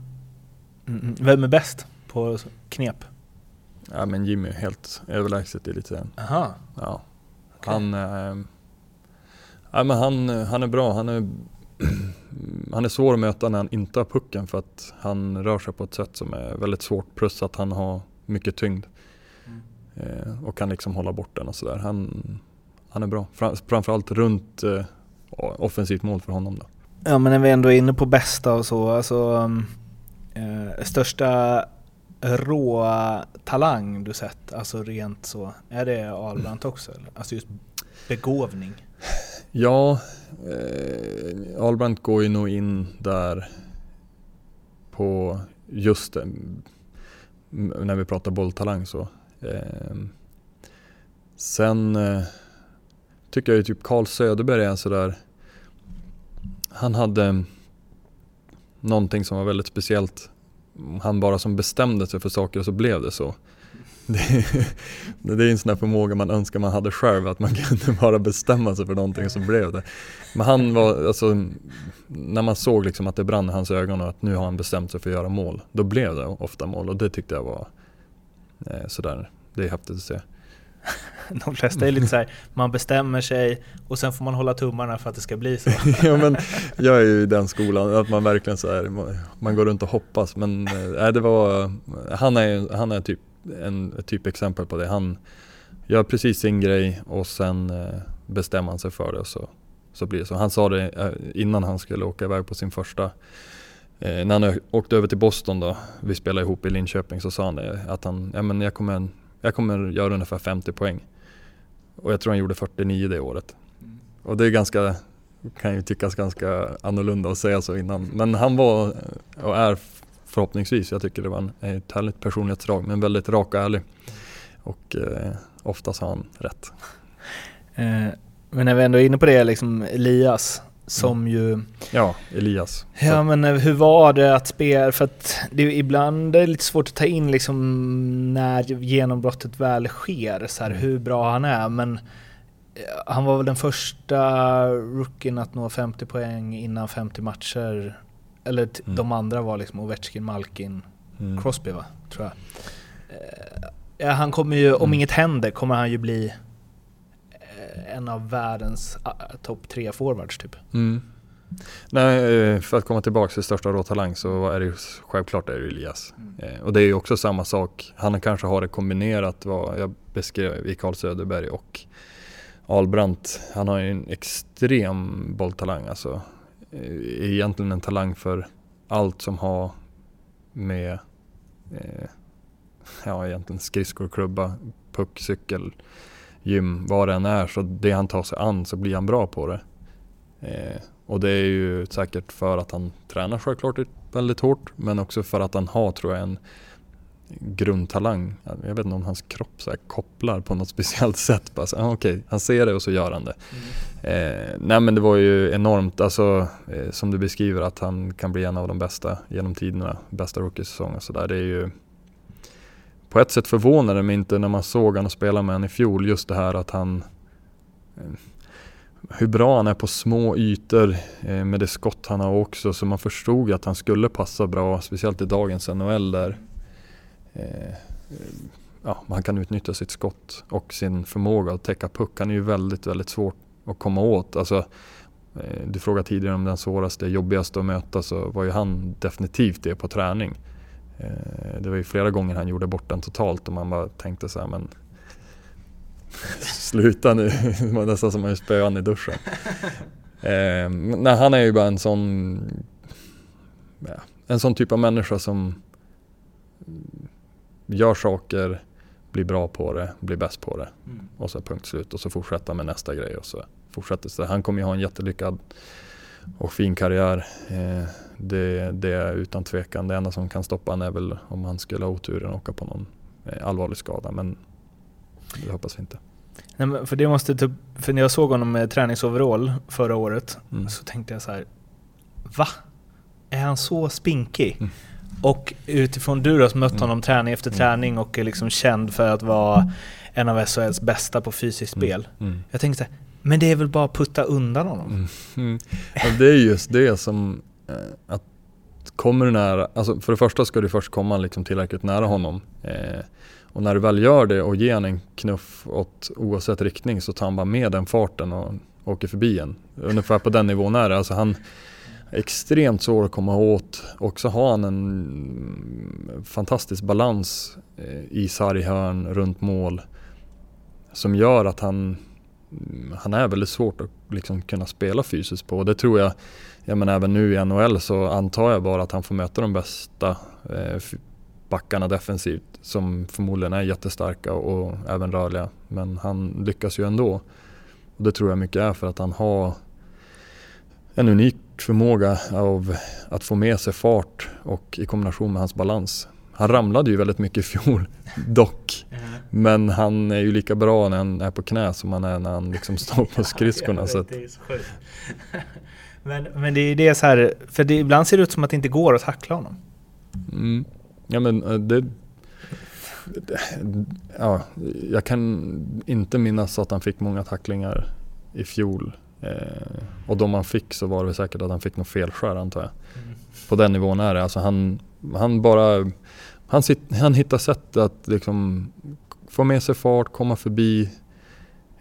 vem är bäst på knep?
Ja men Jimmy är helt överlägset i elitserien.
Aha.
Ja. Okay. Han, äh, ja, men han, han är bra. Han är, han är svår att möta när han inte har pucken för att han rör sig på ett sätt som är väldigt svårt. Plus att han har mycket tyngd. Mm. Eh, och kan liksom hålla bort den och sådär. Han, han är bra. Framförallt runt eh, offensivt mål för honom då.
Ja men när vi ändå är inne på bästa och så. Alltså, um, eh, största rå talang du sett? Alltså rent så. Är det Ahlbrandt också? Eller? Alltså just begåvning?
Ja, eh, Ahlbrandt går ju nog in där på just eh, det, när vi pratar bolltalang så. Eh, sen eh, tycker jag ju typ Carl Söderberg är sådär, han hade någonting som var väldigt speciellt han bara som bestämde sig för saker så blev det så. Det, det är en sån där förmåga man önskar man hade själv, att man kunde bara bestämma sig för någonting så blev det. Men han var, alltså, när man såg liksom att det brann i hans ögon och att nu har han bestämt sig för att göra mål, då blev det ofta mål och det tyckte jag var eh, sådär, det är häftigt att se.
De flesta är lite så här, man bestämmer sig och sen får man hålla tummarna för att det ska bli så.
ja men jag är ju i den skolan, att man verkligen så här, man går runt och hoppas. Men äh, det var, han är, han är typ en ett typexempel på det. Han gör precis sin grej och sen äh, bestämmer han sig för det och så, så blir det så. Han sa det äh, innan han skulle åka iväg på sin första när han åkte över till Boston då, vi spelade ihop i Linköping, så sa han det, att han, ja men jag kommer jag kommer göra ungefär 50 poäng. Och jag tror han gjorde 49 det året. Mm. Och det är ganska, kan ju tyckas ganska annorlunda att säga så innan. Men han var och är förhoppningsvis, jag tycker det var en, ett härligt personlighetsdrag, men väldigt rak och ärlig. Och eh, oftast har han rätt.
Eh, men när vi ändå är inne på det, liksom Elias, som mm. ju...
Ja, Elias.
Ja men eh, hur var det att spela? För att det, ibland är det lite svårt att ta in liksom när genombrottet väl sker, så här, mm. hur bra han är. Men eh, han var väl den första rookien att nå 50 poäng innan 50 matcher. Eller mm. de andra var liksom Ovechkin, Malkin, mm. Crosby va? Tror jag. Eh, ja, han kommer ju, om mm. inget händer, kommer han ju bli en av världens topp tre forwards typ.
Mm. Nej, eh, för att komma tillbaka till största råtalang så är det ju självklart är det Elias. Mm. Och det är ju också samma sak. Han kanske har det kombinerat vad jag beskrev i Carl Söderberg och Albrandt. Han har ju en extrem bolltalang alltså. Egentligen en talang för allt som har med eh, ja, egentligen skridskor, klubba, puck, cykel, gym, vad det än är. Så det han tar sig an så blir han bra på det. Eh, och det är ju säkert för att han tränar självklart väldigt hårt men också för att han har tror jag en grundtalang. Jag vet inte om hans kropp så kopplar på något speciellt sätt. Bara så, ah, okay, han ser det och så gör han det. Mm. Eh, nej men det var ju enormt, alltså, eh, som du beskriver att han kan bli en av de bästa genom tiderna. Bästa rookie-säsong och sådär. Det är ju på ett sätt förvånade det mig inte när man såg honom spela med honom i fjol. Just det här att han eh, hur bra han är på små ytor eh, med det skott han har också. Så man förstod ju att han skulle passa bra, speciellt i dagens NHL där eh, ja, man kan utnyttja sitt skott och sin förmåga att täcka puck. Han är ju väldigt, väldigt svårt att komma åt. Alltså, du frågade tidigare om den svåraste, jobbigaste att möta så var ju han definitivt det på träning. Eh, det var ju flera gånger han gjorde bort den totalt och man bara tänkte så här, men sluta nu. Det var nästan som att spöa i duschen. Eh, nej, han är ju bara en sån, ja, en sån typ av människa som gör saker, blir bra på det, blir bäst på det. Mm. Och så punkt slut och så fortsätta med nästa grej och så fortsätter det. Han kommer ju ha en jättelyckad och fin karriär. Eh, det, det är utan tvekan. Det enda som kan stoppa honom är väl om han skulle ha oturen och åka på någon eh, allvarlig skada. Men det hoppas vi inte.
Nej, men för, det måste typ, för när jag såg honom med träningsoverall förra året mm. så tänkte jag så här, Va? Är han så spinkig? Mm. Och utifrån du då som mött mm. honom träning efter mm. träning och är liksom känd för att vara en av SHLs bästa på fysiskt mm. spel. Jag tänkte så här, men det är väl bara att putta undan honom?
Ja, det är just det som, Eh, att kommer du nära, alltså för det första ska du först komma liksom tillräckligt nära honom. Eh, och när du väl gör det och ger en knuff åt oavsett riktning så tar han bara med den farten och åker förbi en. Ungefär på den nivån är det. Alltså han extremt svår att komma åt och så har han en fantastisk balans eh, i sarghörn, runt mål som gör att han, mm, han är väldigt svårt att liksom kunna spela fysiskt på. Det tror jag, jag menar även nu i NHL så antar jag bara att han får möta de bästa eh, backarna defensivt som förmodligen är jättestarka och även rörliga. Men han lyckas ju ändå. Och det tror jag mycket är för att han har en unik förmåga av att få med sig fart och i kombination med hans balans. Han ramlade ju väldigt mycket i fjol, dock. Men han är ju lika bra när han är på knä som han är när han liksom står på skridskorna. ja, så.
men, men det är det så här, för det, ibland ser det ut som att det inte går att tackla honom.
Mm. Ja men eh, det, ja, jag kan inte minnas att han fick många tacklingar i fjol. Eh, och de han fick så var det säkert att han fick något felskär antar jag. Mm. På den nivån är det. Alltså han, han bara han, sitt, han hittar sätt att liksom få med sig fart, komma förbi.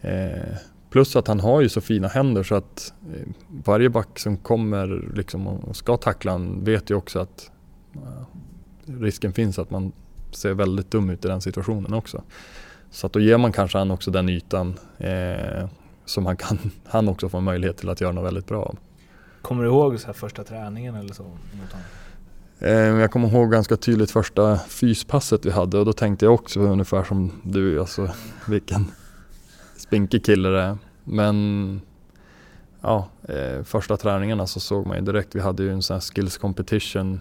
Eh, plus att han har ju så fina händer så att eh, varje back som kommer liksom och ska tackla han vet ju också att eh, risken finns att man ser väldigt dum ut i den situationen också. Så att då ger man kanske han också den ytan eh, som han kan han också få möjlighet till att göra något väldigt bra av.
Kommer du ihåg så första träningen eller så?
Eh, jag kommer ihåg ganska tydligt första fyspasset vi hade och då tänkte jag också ungefär som du, alltså vilken spinkig kille det. Men ja, eh, första träningarna så såg man ju direkt, vi hade ju en sån här skills competition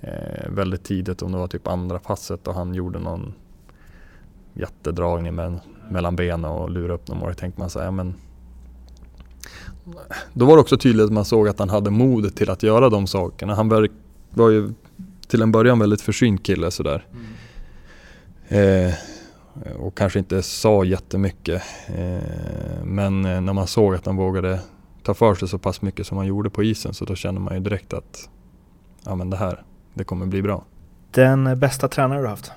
eh, väldigt tidigt, om det var typ andra passet och han gjorde någon jättedragning med, mellan benen och lurade upp någon mål. tänkte man så här, men då var det också tydligt att man såg att han hade modet till att göra de sakerna. Han var, var ju till en början väldigt försynt kille sådär. Mm. Eh, och kanske inte sa jättemycket. Eh, men när man såg att han vågade ta för sig så pass mycket som han gjorde på isen så då kände man ju direkt att ja men det här, det kommer bli bra.
Den bästa tränare du haft?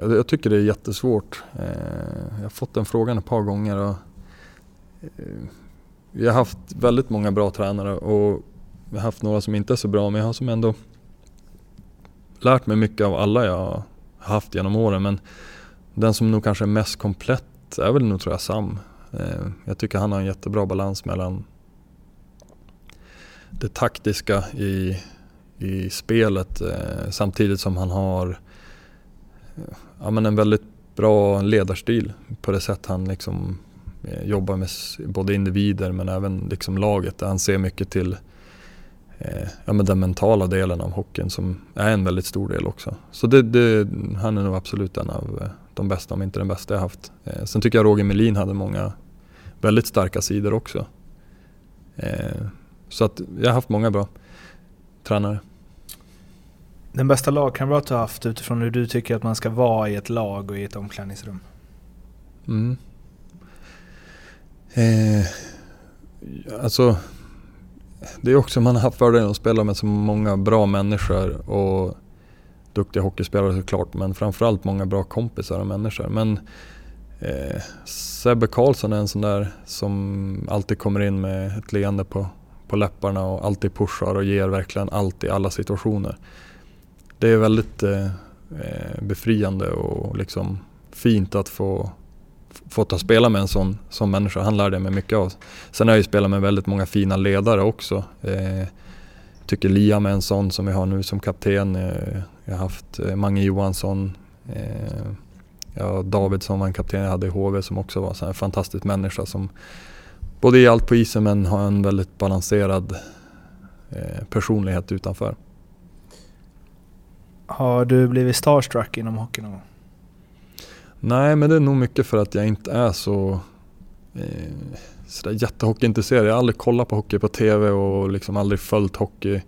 Jag, tycker det är jättesvårt. Eh, jag har fått den frågan ett par gånger och eh, vi har haft väldigt många bra tränare och vi har haft några som inte är så bra men jag har som ändå lärt mig mycket av alla jag haft genom åren. Men den som nog kanske är mest komplett är väl nog tror jag Sam. Eh, jag tycker han har en jättebra balans mellan det taktiska i, i spelet eh, samtidigt som han har eh, ja, men en väldigt bra ledarstil på det sätt han liksom jobbar med både individer men även liksom laget. Han ser mycket till eh, ja, men den mentala delen av hockeyn som är en väldigt stor del också. Så det, det, han är nog absolut en av eh, de bästa, om inte den bästa jag haft. Eh, sen tycker jag Roger Melin hade många väldigt starka sidor också. Eh, så att jag har haft många bra tränare.
Den bästa lagkamrat du har haft utifrån hur du tycker att man ska vara i ett lag och i ett omklädningsrum?
Mm. Eh, alltså, det är också, man har haft fördelen att spela med så många bra människor och duktiga hockeyspelare såklart, men framförallt många bra kompisar och människor. Men eh, Sebbe Karlsson är en sån där som alltid kommer in med ett leende på, på läpparna och alltid pushar och ger verkligen allt i alla situationer. Det är väldigt eh, eh befriande och liksom fint att få fått att spela med en sån, sån människa. Han lärde mig mycket av. Sen har jag ju spelat med väldigt många fina ledare också. Eh, tycker Liam är en sån som vi har nu som kapten. Eh, jag har haft eh, Mange Johansson. Eh, ja, som var en kapten jag hade i HV som också var en fantastisk människa som både i allt på isen men har en väldigt balanserad eh, personlighet utanför.
Har du blivit starstruck inom hockey någon gång?
Nej, men det är nog mycket för att jag inte är så eh, sådär jättehockeyintresserad. Jag har aldrig kollat på hockey på TV och liksom aldrig följt hockey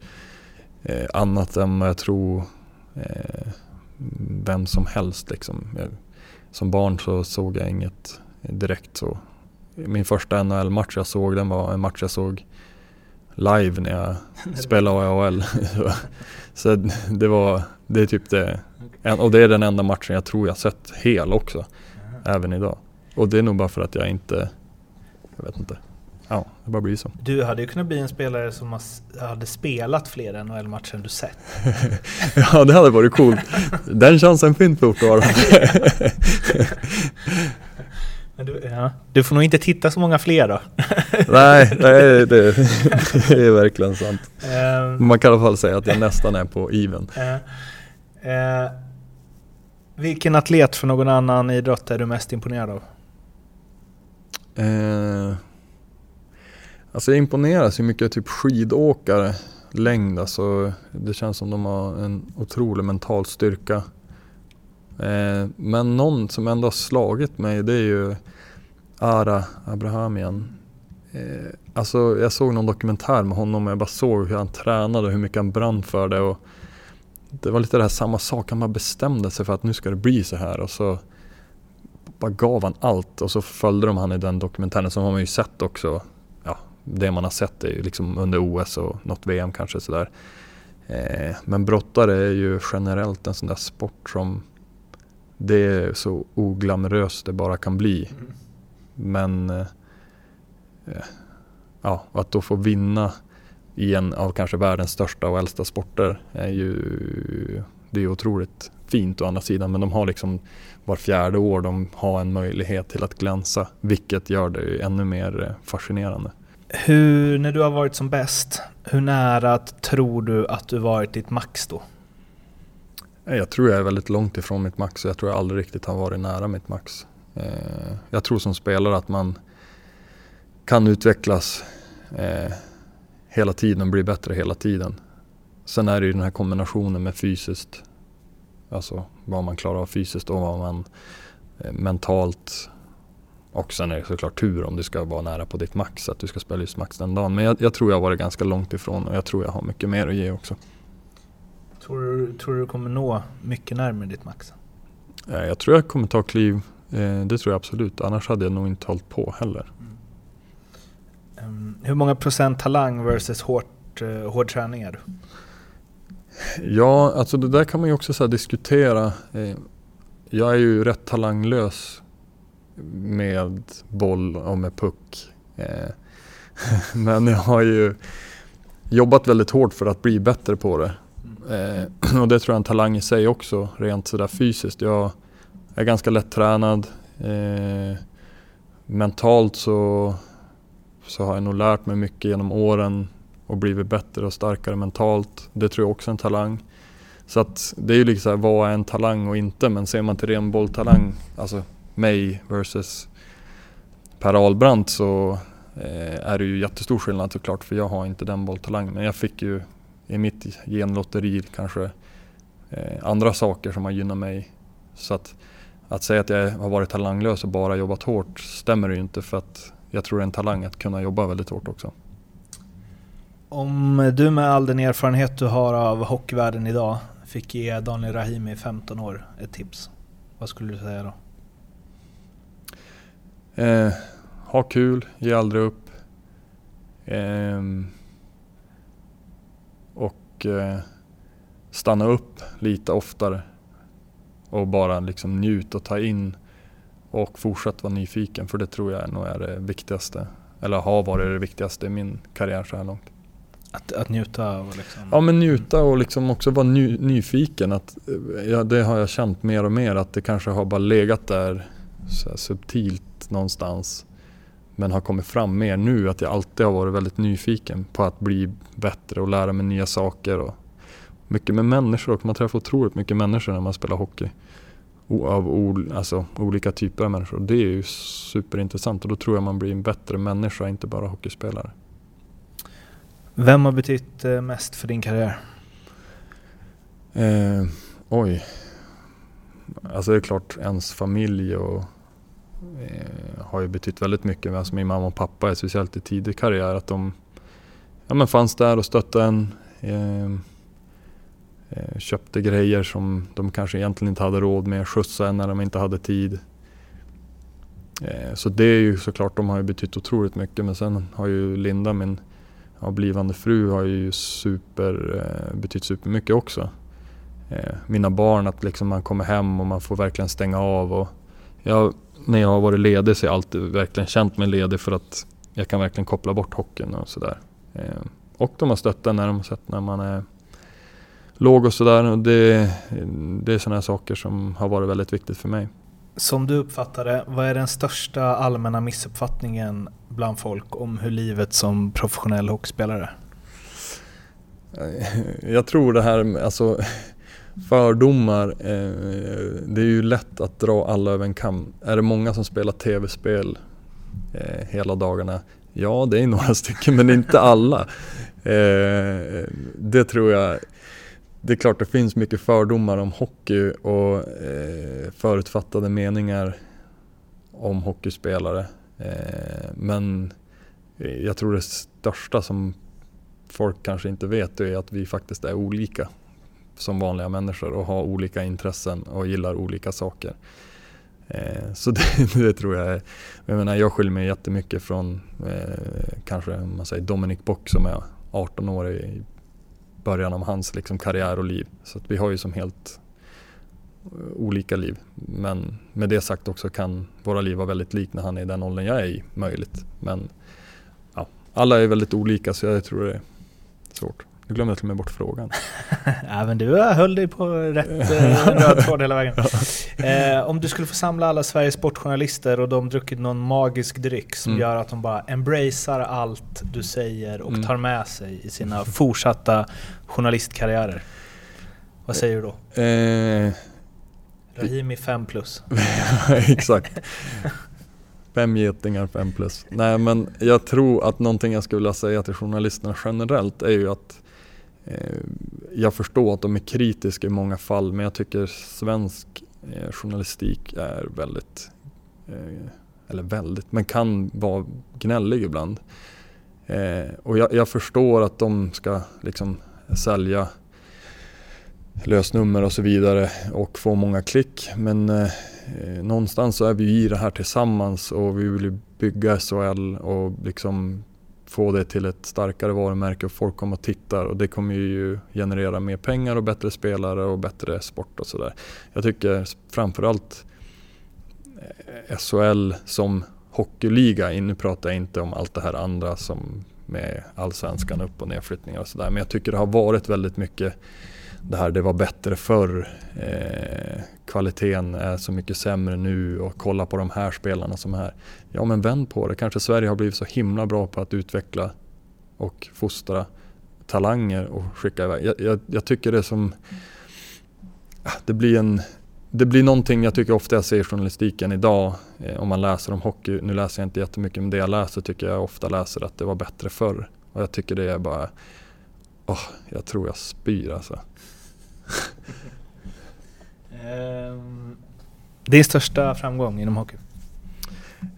eh, annat än vad jag tror eh, vem som helst. Liksom. Jag, som barn så såg jag inget direkt så. Min första NHL-match jag såg den var en match jag såg live när jag spelade AHL. så det var, det är typ det och det är den enda matchen jag tror jag sett hel också. Även idag. Och det är nog bara för att jag inte, jag vet inte. Ja, det bara blir så.
Du hade ju kunnat bli en spelare som hade spelat fler NHL-matcher än du sett.
ja, det hade varit coolt. Den chansen finns fortfarande.
Du, ja. du, får nog inte titta så många fler då.
nej, nej det, det, är verkligen sant. Um, Man kan i alla fall säga att jag nästan är på even. Uh,
Eh, vilken atlet för någon annan idrott är du mest imponerad av?
Eh, alltså jag imponeras ju mycket typ skidåkare, längd. Alltså, det känns som de har en otrolig mental styrka. Eh, men någon som ändå har slagit mig det är ju Ara Abrahamian. Eh, alltså jag såg någon dokumentär med honom och jag bara såg hur han tränade och hur mycket han brann för det. Och det var lite det här samma sak, han bara bestämde sig för att nu ska det bli så här och så bara gav han allt och så följde de han i den dokumentären. Sen har man ju sett också, ja, det man har sett är ju liksom under OS och något VM kanske sådär. Eh, men brottare är ju generellt en sån där sport som det är så oglamoröst det bara kan bli. Mm. Men eh, eh, ja, att då få vinna i en av kanske världens största och äldsta sporter är ju det är otroligt fint å andra sidan men de har liksom var fjärde år de har en möjlighet till att glänsa vilket gör det ännu mer eh, fascinerande.
Hur, när du har varit som bäst, hur nära tror du att du varit ditt max då?
Jag tror jag är väldigt långt ifrån mitt max och jag tror jag aldrig riktigt har varit nära mitt max. Eh, jag tror som spelare att man kan utvecklas eh, hela tiden, bli bättre hela tiden. Sen är det ju den här kombinationen med fysiskt, alltså vad man klarar av fysiskt och vad man eh, mentalt och sen är det såklart tur om du ska vara nära på ditt max, att du ska spela just max den dagen. Men jag, jag tror jag har varit ganska långt ifrån och jag tror jag har mycket mer att ge också.
Tror du, tror du kommer nå mycket närmare ditt max?
Jag tror jag kommer ta kliv, eh, det tror jag absolut. Annars hade jag nog inte hållit på heller. Mm.
Ehm, hur många procent talang versus hårt, uh, hård träning är du?
Ja, alltså det där kan man ju också så diskutera. Eh, jag är ju rätt talanglös med boll och med puck. Eh, Men jag har ju jobbat väldigt hårt för att bli bättre på det. Eh, och det tror jag är en talang i sig också, rent sådär fysiskt. Jag är ganska lättränad. Eh, mentalt så, så har jag nog lärt mig mycket genom åren och blivit bättre och starkare mentalt. Det tror jag också är en talang. Så att det är ju liksom vad är en talang och inte? Men ser man till ren bolltalang, alltså mig versus Per Ahlbrandt så eh, är det ju jättestor skillnad såklart för jag har inte den bolltalangen. Men jag fick ju i mitt genlotteri kanske eh, andra saker som har gynnat mig. Så att, att säga att jag har varit talanglös och bara jobbat hårt stämmer ju inte för att jag tror det är en talang att kunna jobba väldigt hårt också.
Om du med all den erfarenhet du har av hockeyvärlden idag fick ge Daniel Rahimi 15 år ett tips, vad skulle du säga då?
Eh, ha kul, ge aldrig upp. Eh, och eh, stanna upp lite oftare. Och bara liksom njut och ta in och fortsätt vara nyfiken för det tror jag nog är det viktigaste. Eller har varit det viktigaste i min karriär så här långt.
Att, att njuta av liksom...
Ja men njuta och liksom också vara ny, nyfiken. Att, ja, det har jag känt mer och mer att det kanske har bara legat där subtilt någonstans. Men har kommit fram mer nu att jag alltid har varit väldigt nyfiken på att bli bättre och lära mig nya saker. Och mycket med människor och man träffar otroligt mycket människor när man spelar hockey. Av alltså, olika typer av människor. Det är ju superintressant och då tror jag man blir en bättre människa, inte bara hockeyspelare.
Vem har betytt eh, mest för din karriär?
Eh, oj. Alltså det är klart ens familj och Eh, har ju betytt väldigt mycket. Alltså min mamma och pappa, speciellt i tidig karriär, att de ja, men fanns där och stöttade en. Ehm, eh, köpte grejer som de kanske egentligen inte hade råd med, Skjutsade en när de inte hade tid. Eh, så det är ju såklart, de har ju betytt otroligt mycket. Men sen har ju Linda, min ja, blivande fru, har ju super, eh, betytt supermycket också. Eh, mina barn, att liksom man kommer hem och man får verkligen stänga av. Och jag, när jag har varit ledig så har jag alltid verkligen känt mig ledig för att jag kan verkligen koppla bort hockeyn och sådär. Eh, och de har stöttat när de har sett när man är låg och sådär. Det, det är sådana saker som har varit väldigt viktigt för mig.
Som du uppfattar det, vad är den största allmänna missuppfattningen bland folk om hur livet som professionell hockeyspelare?
Jag tror det här, alltså fördomar, eh, det är ju lätt att dra alla över en kam. Är det många som spelar tv-spel eh, hela dagarna? Ja, det är några stycken, men inte alla. Eh, det tror jag det är klart det finns mycket fördomar om hockey och eh, förutfattade meningar om hockeyspelare. Eh, men jag tror det största som folk kanske inte vet är att vi faktiskt är olika som vanliga människor och har olika intressen och gillar olika saker. Eh, så det, det, tror jag är, jag menar jag skiljer mig jättemycket från eh, kanske man säger Dominic Bock som är 18 år i början av hans liksom, karriär och liv. Så vi har ju som helt eh, olika liv. Men med det sagt också kan våra liv vara väldigt lika när han är i den åldern jag är i, möjligt. Men ja, alla är väldigt olika så jag tror det är svårt. Nu glömde jag till och med bort frågan.
ja, men du höll dig på rätt eh, röd tråd hela vägen. Eh, om du skulle få samla alla Sveriges sportjournalister och de druckit någon magisk dryck som mm. gör att de bara embracear allt du säger och mm. tar med sig i sina fortsatta journalistkarriärer. Vad säger du då? Eh, Rahimi 5 plus.
Exakt. Fem getingar, fem plus. Nej men jag tror att någonting jag skulle vilja säga till journalisterna generellt är ju att Eh, jag förstår att de är kritiska i många fall men jag tycker svensk eh, journalistik är väldigt, eh, eller väldigt, men kan vara gnällig ibland. Och jag, jag förstår att de ska liksom sälja lösnummer och så vidare och få många klick. Men eh, någonstans så är vi i det här tillsammans och vi vill bygga SHL och liksom få det till ett starkare varumärke och folk kommer och tittar och det kommer ju generera mer pengar och bättre spelare och bättre sport och sådär. Jag tycker framförallt eh, SHL som hockeyliga. Nu pratar jag inte om allt det här andra som med allsvenskan upp och nedflyttningar och sådär. Men jag tycker det har varit väldigt mycket det här det var bättre förr. Eh, kvaliteten är så mycket sämre nu och kolla på de här spelarna som är här. Ja men vänd på det. Kanske Sverige har blivit så himla bra på att utveckla och fostra talanger och skicka iväg. Jag, jag, jag tycker det som... Ah, det blir en... Det blir någonting jag tycker ofta jag ser i journalistiken idag eh, om man läser om hockey. Nu läser jag inte jättemycket men det jag läser tycker jag ofta läser att det var bättre förr. Och jag tycker det är bara... Oh, jag tror jag spyr alltså.
Ehm, Din största framgång inom hockey?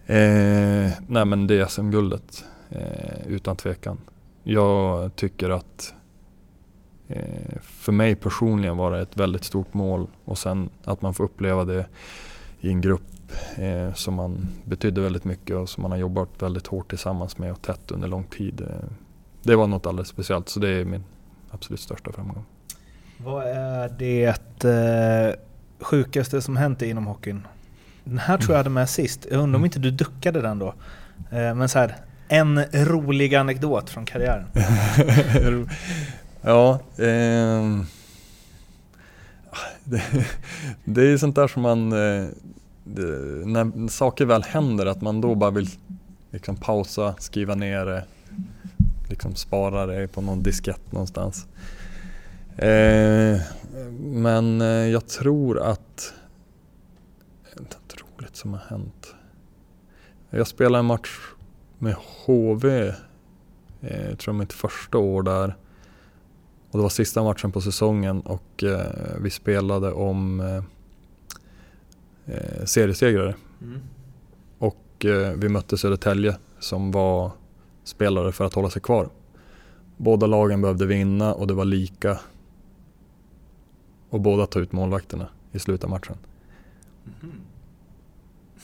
Eh, nej men det är SM-guldet. Eh, utan tvekan. Jag tycker att eh, för mig personligen var det ett väldigt stort mål och sen att man får uppleva det i en grupp eh, som man betydde väldigt mycket och som man har jobbat väldigt hårt tillsammans med och tätt under lång tid. Eh, det var något alldeles speciellt så det är min absolut största framgång.
Vad är det eh, sjukaste som hänt dig inom hockeyn? Den här tror jag hade med sist. Jag undrar om inte du duckade den då? Eh, men så här, en rolig anekdot från karriären.
ja, ehm, det, det är sånt där som man, eh, det, när saker väl händer, att man då bara vill liksom pausa, skriva ner det, liksom spara det på någon diskett någonstans. Eh, men eh, jag tror att, något roligt som har hänt. Jag spelade en match med HV, eh, jag tror mitt första år där. Och det var sista matchen på säsongen och eh, vi spelade om eh, seriesegrare. Mm. Och vi mötte Södertälje som var spelare för att hålla sig kvar. Båda lagen behövde vinna och det var lika. Och båda tog ut målvakterna i slutet av matchen. Mm.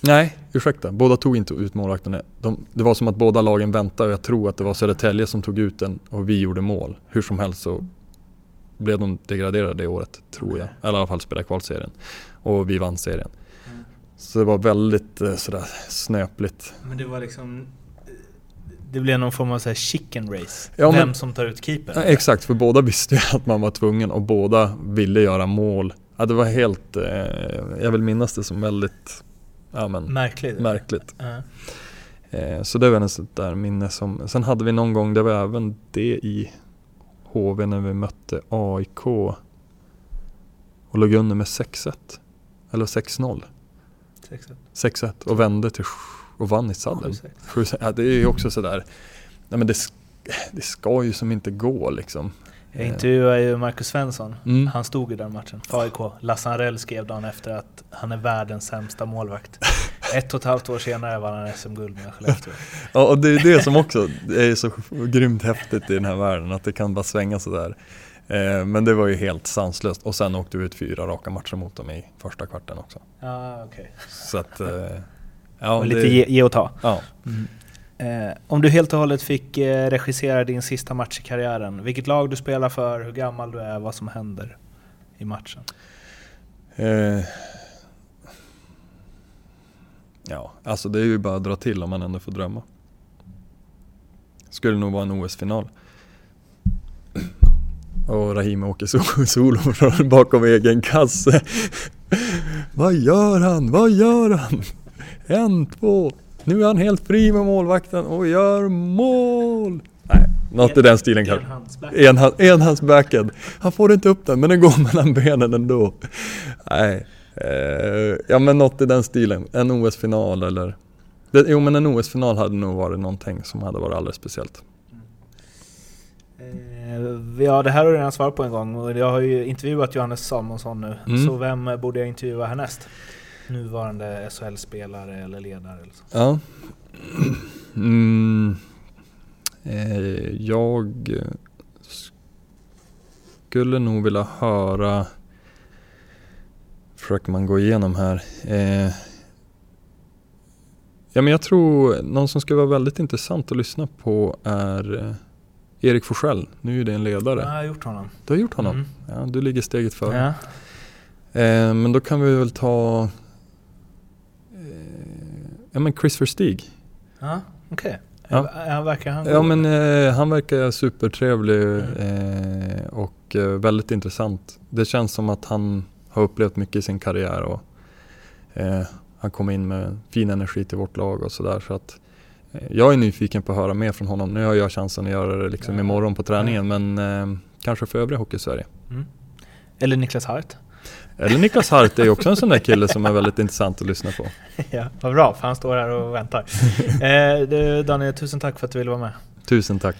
Nej, ursäkta. Båda tog inte ut målvakterna. De, det var som att båda lagen väntade och jag tror att det var Södertälje som tog ut den och vi gjorde mål. Hur som helst så blev de degraderade det året, tror jag. Eller i alla fall spelade kvalserien. Och vi vann serien. Mm. Så det var väldigt eh, sådär snöpligt.
Men det var liksom det blev någon form av så chicken race. Ja, Vem men, som tar ut keepern.
Ja, exakt, för båda visste ju att man var tvungen och båda ville göra mål. Ja, det var helt, eh, jag vill minnas det som väldigt ja, men,
märkligt.
märkligt. Eh, så det var en sånt där minne som, sen hade vi någon gång, det var även det i HV när vi mötte AIK och låg under med 6-1. Eller 6-0. 6-1 och vände till och vann i sadden. Ja, det är ju också sådär, nej men det, det ska ju som inte gå liksom.
Jag intervjuade ju Marcus Svensson, mm. han stod i den matchen AIK. Lasse Anrell skrev dagen efter att han är världens sämsta målvakt. Ett och ett halvt år senare var han SM-guld med Skellefteå.
ja, och det är det som också är så grymt häftigt i den här världen, att det kan bara svänga sådär. Eh, men det var ju helt sanslöst och sen åkte vi ut fyra raka matcher mot dem i första kvarten också.
Ja, okay.
Så att, eh,
ja, och lite det, ge, ge och ta. Ja. Mm. Eh, om du helt och hållet fick eh, regissera din sista match i karriären, vilket lag du spelar för, hur gammal du är, vad som händer i matchen? Eh,
ja, alltså det är ju bara att dra till om man ändå får drömma. Skulle nog vara en OS-final. Och Rahimi åker solo från bakom egen kasse. Vad gör han? Vad gör han? En, två, nu är han helt fri med målvakten och gör mål! Nej, något i den stilen kanske. Enhands, enhandsbacken. Han får inte upp den, men den går mellan benen ändå. Nej, eh, ja men något i den stilen. En OS-final eller... Det, jo men en OS-final hade nog varit någonting som hade varit alldeles speciellt.
Eh, ja, det här har du redan svarat på en gång jag har ju intervjuat Johannes Salmonsson nu. Mm. Så vem borde jag intervjua härnäst? Nuvarande SHL-spelare eller ledare? Eller så.
Ja. Mm. Eh, jag skulle nog vilja höra, försöker man gå igenom här. Eh, ja, men jag tror någon som skulle vara väldigt intressant att lyssna på är eh, Erik Forsell. Nu är det en ledare.
Jag har gjort honom.
Du har gjort honom? Mm. Ja, du ligger steget före. Ja. Eh, men då kan vi väl ta Ja men Chris Stig.
Ja, okej.
Ja.
Han verkar han
Ja men eh, han verkar supertrevlig eh, och eh, väldigt intressant. Det känns som att han har upplevt mycket i sin karriär och eh, han kom in med fin energi till vårt lag och sådär. Så att, eh, jag är nyfiken på att höra mer från honom. Nu har jag chansen att göra det liksom
Ja.
imorgon på träningen men eh, kanske för övriga hockey-Sverige.
Eller Niklas Hart.
Eller Niklas Hart är ju också en sån där kille som är väldigt intressant att lyssna på.
ja, vad bra, för han står här och väntar. eh, du, Daniel, tusen tack för att du ville vara med.
Tusen tack.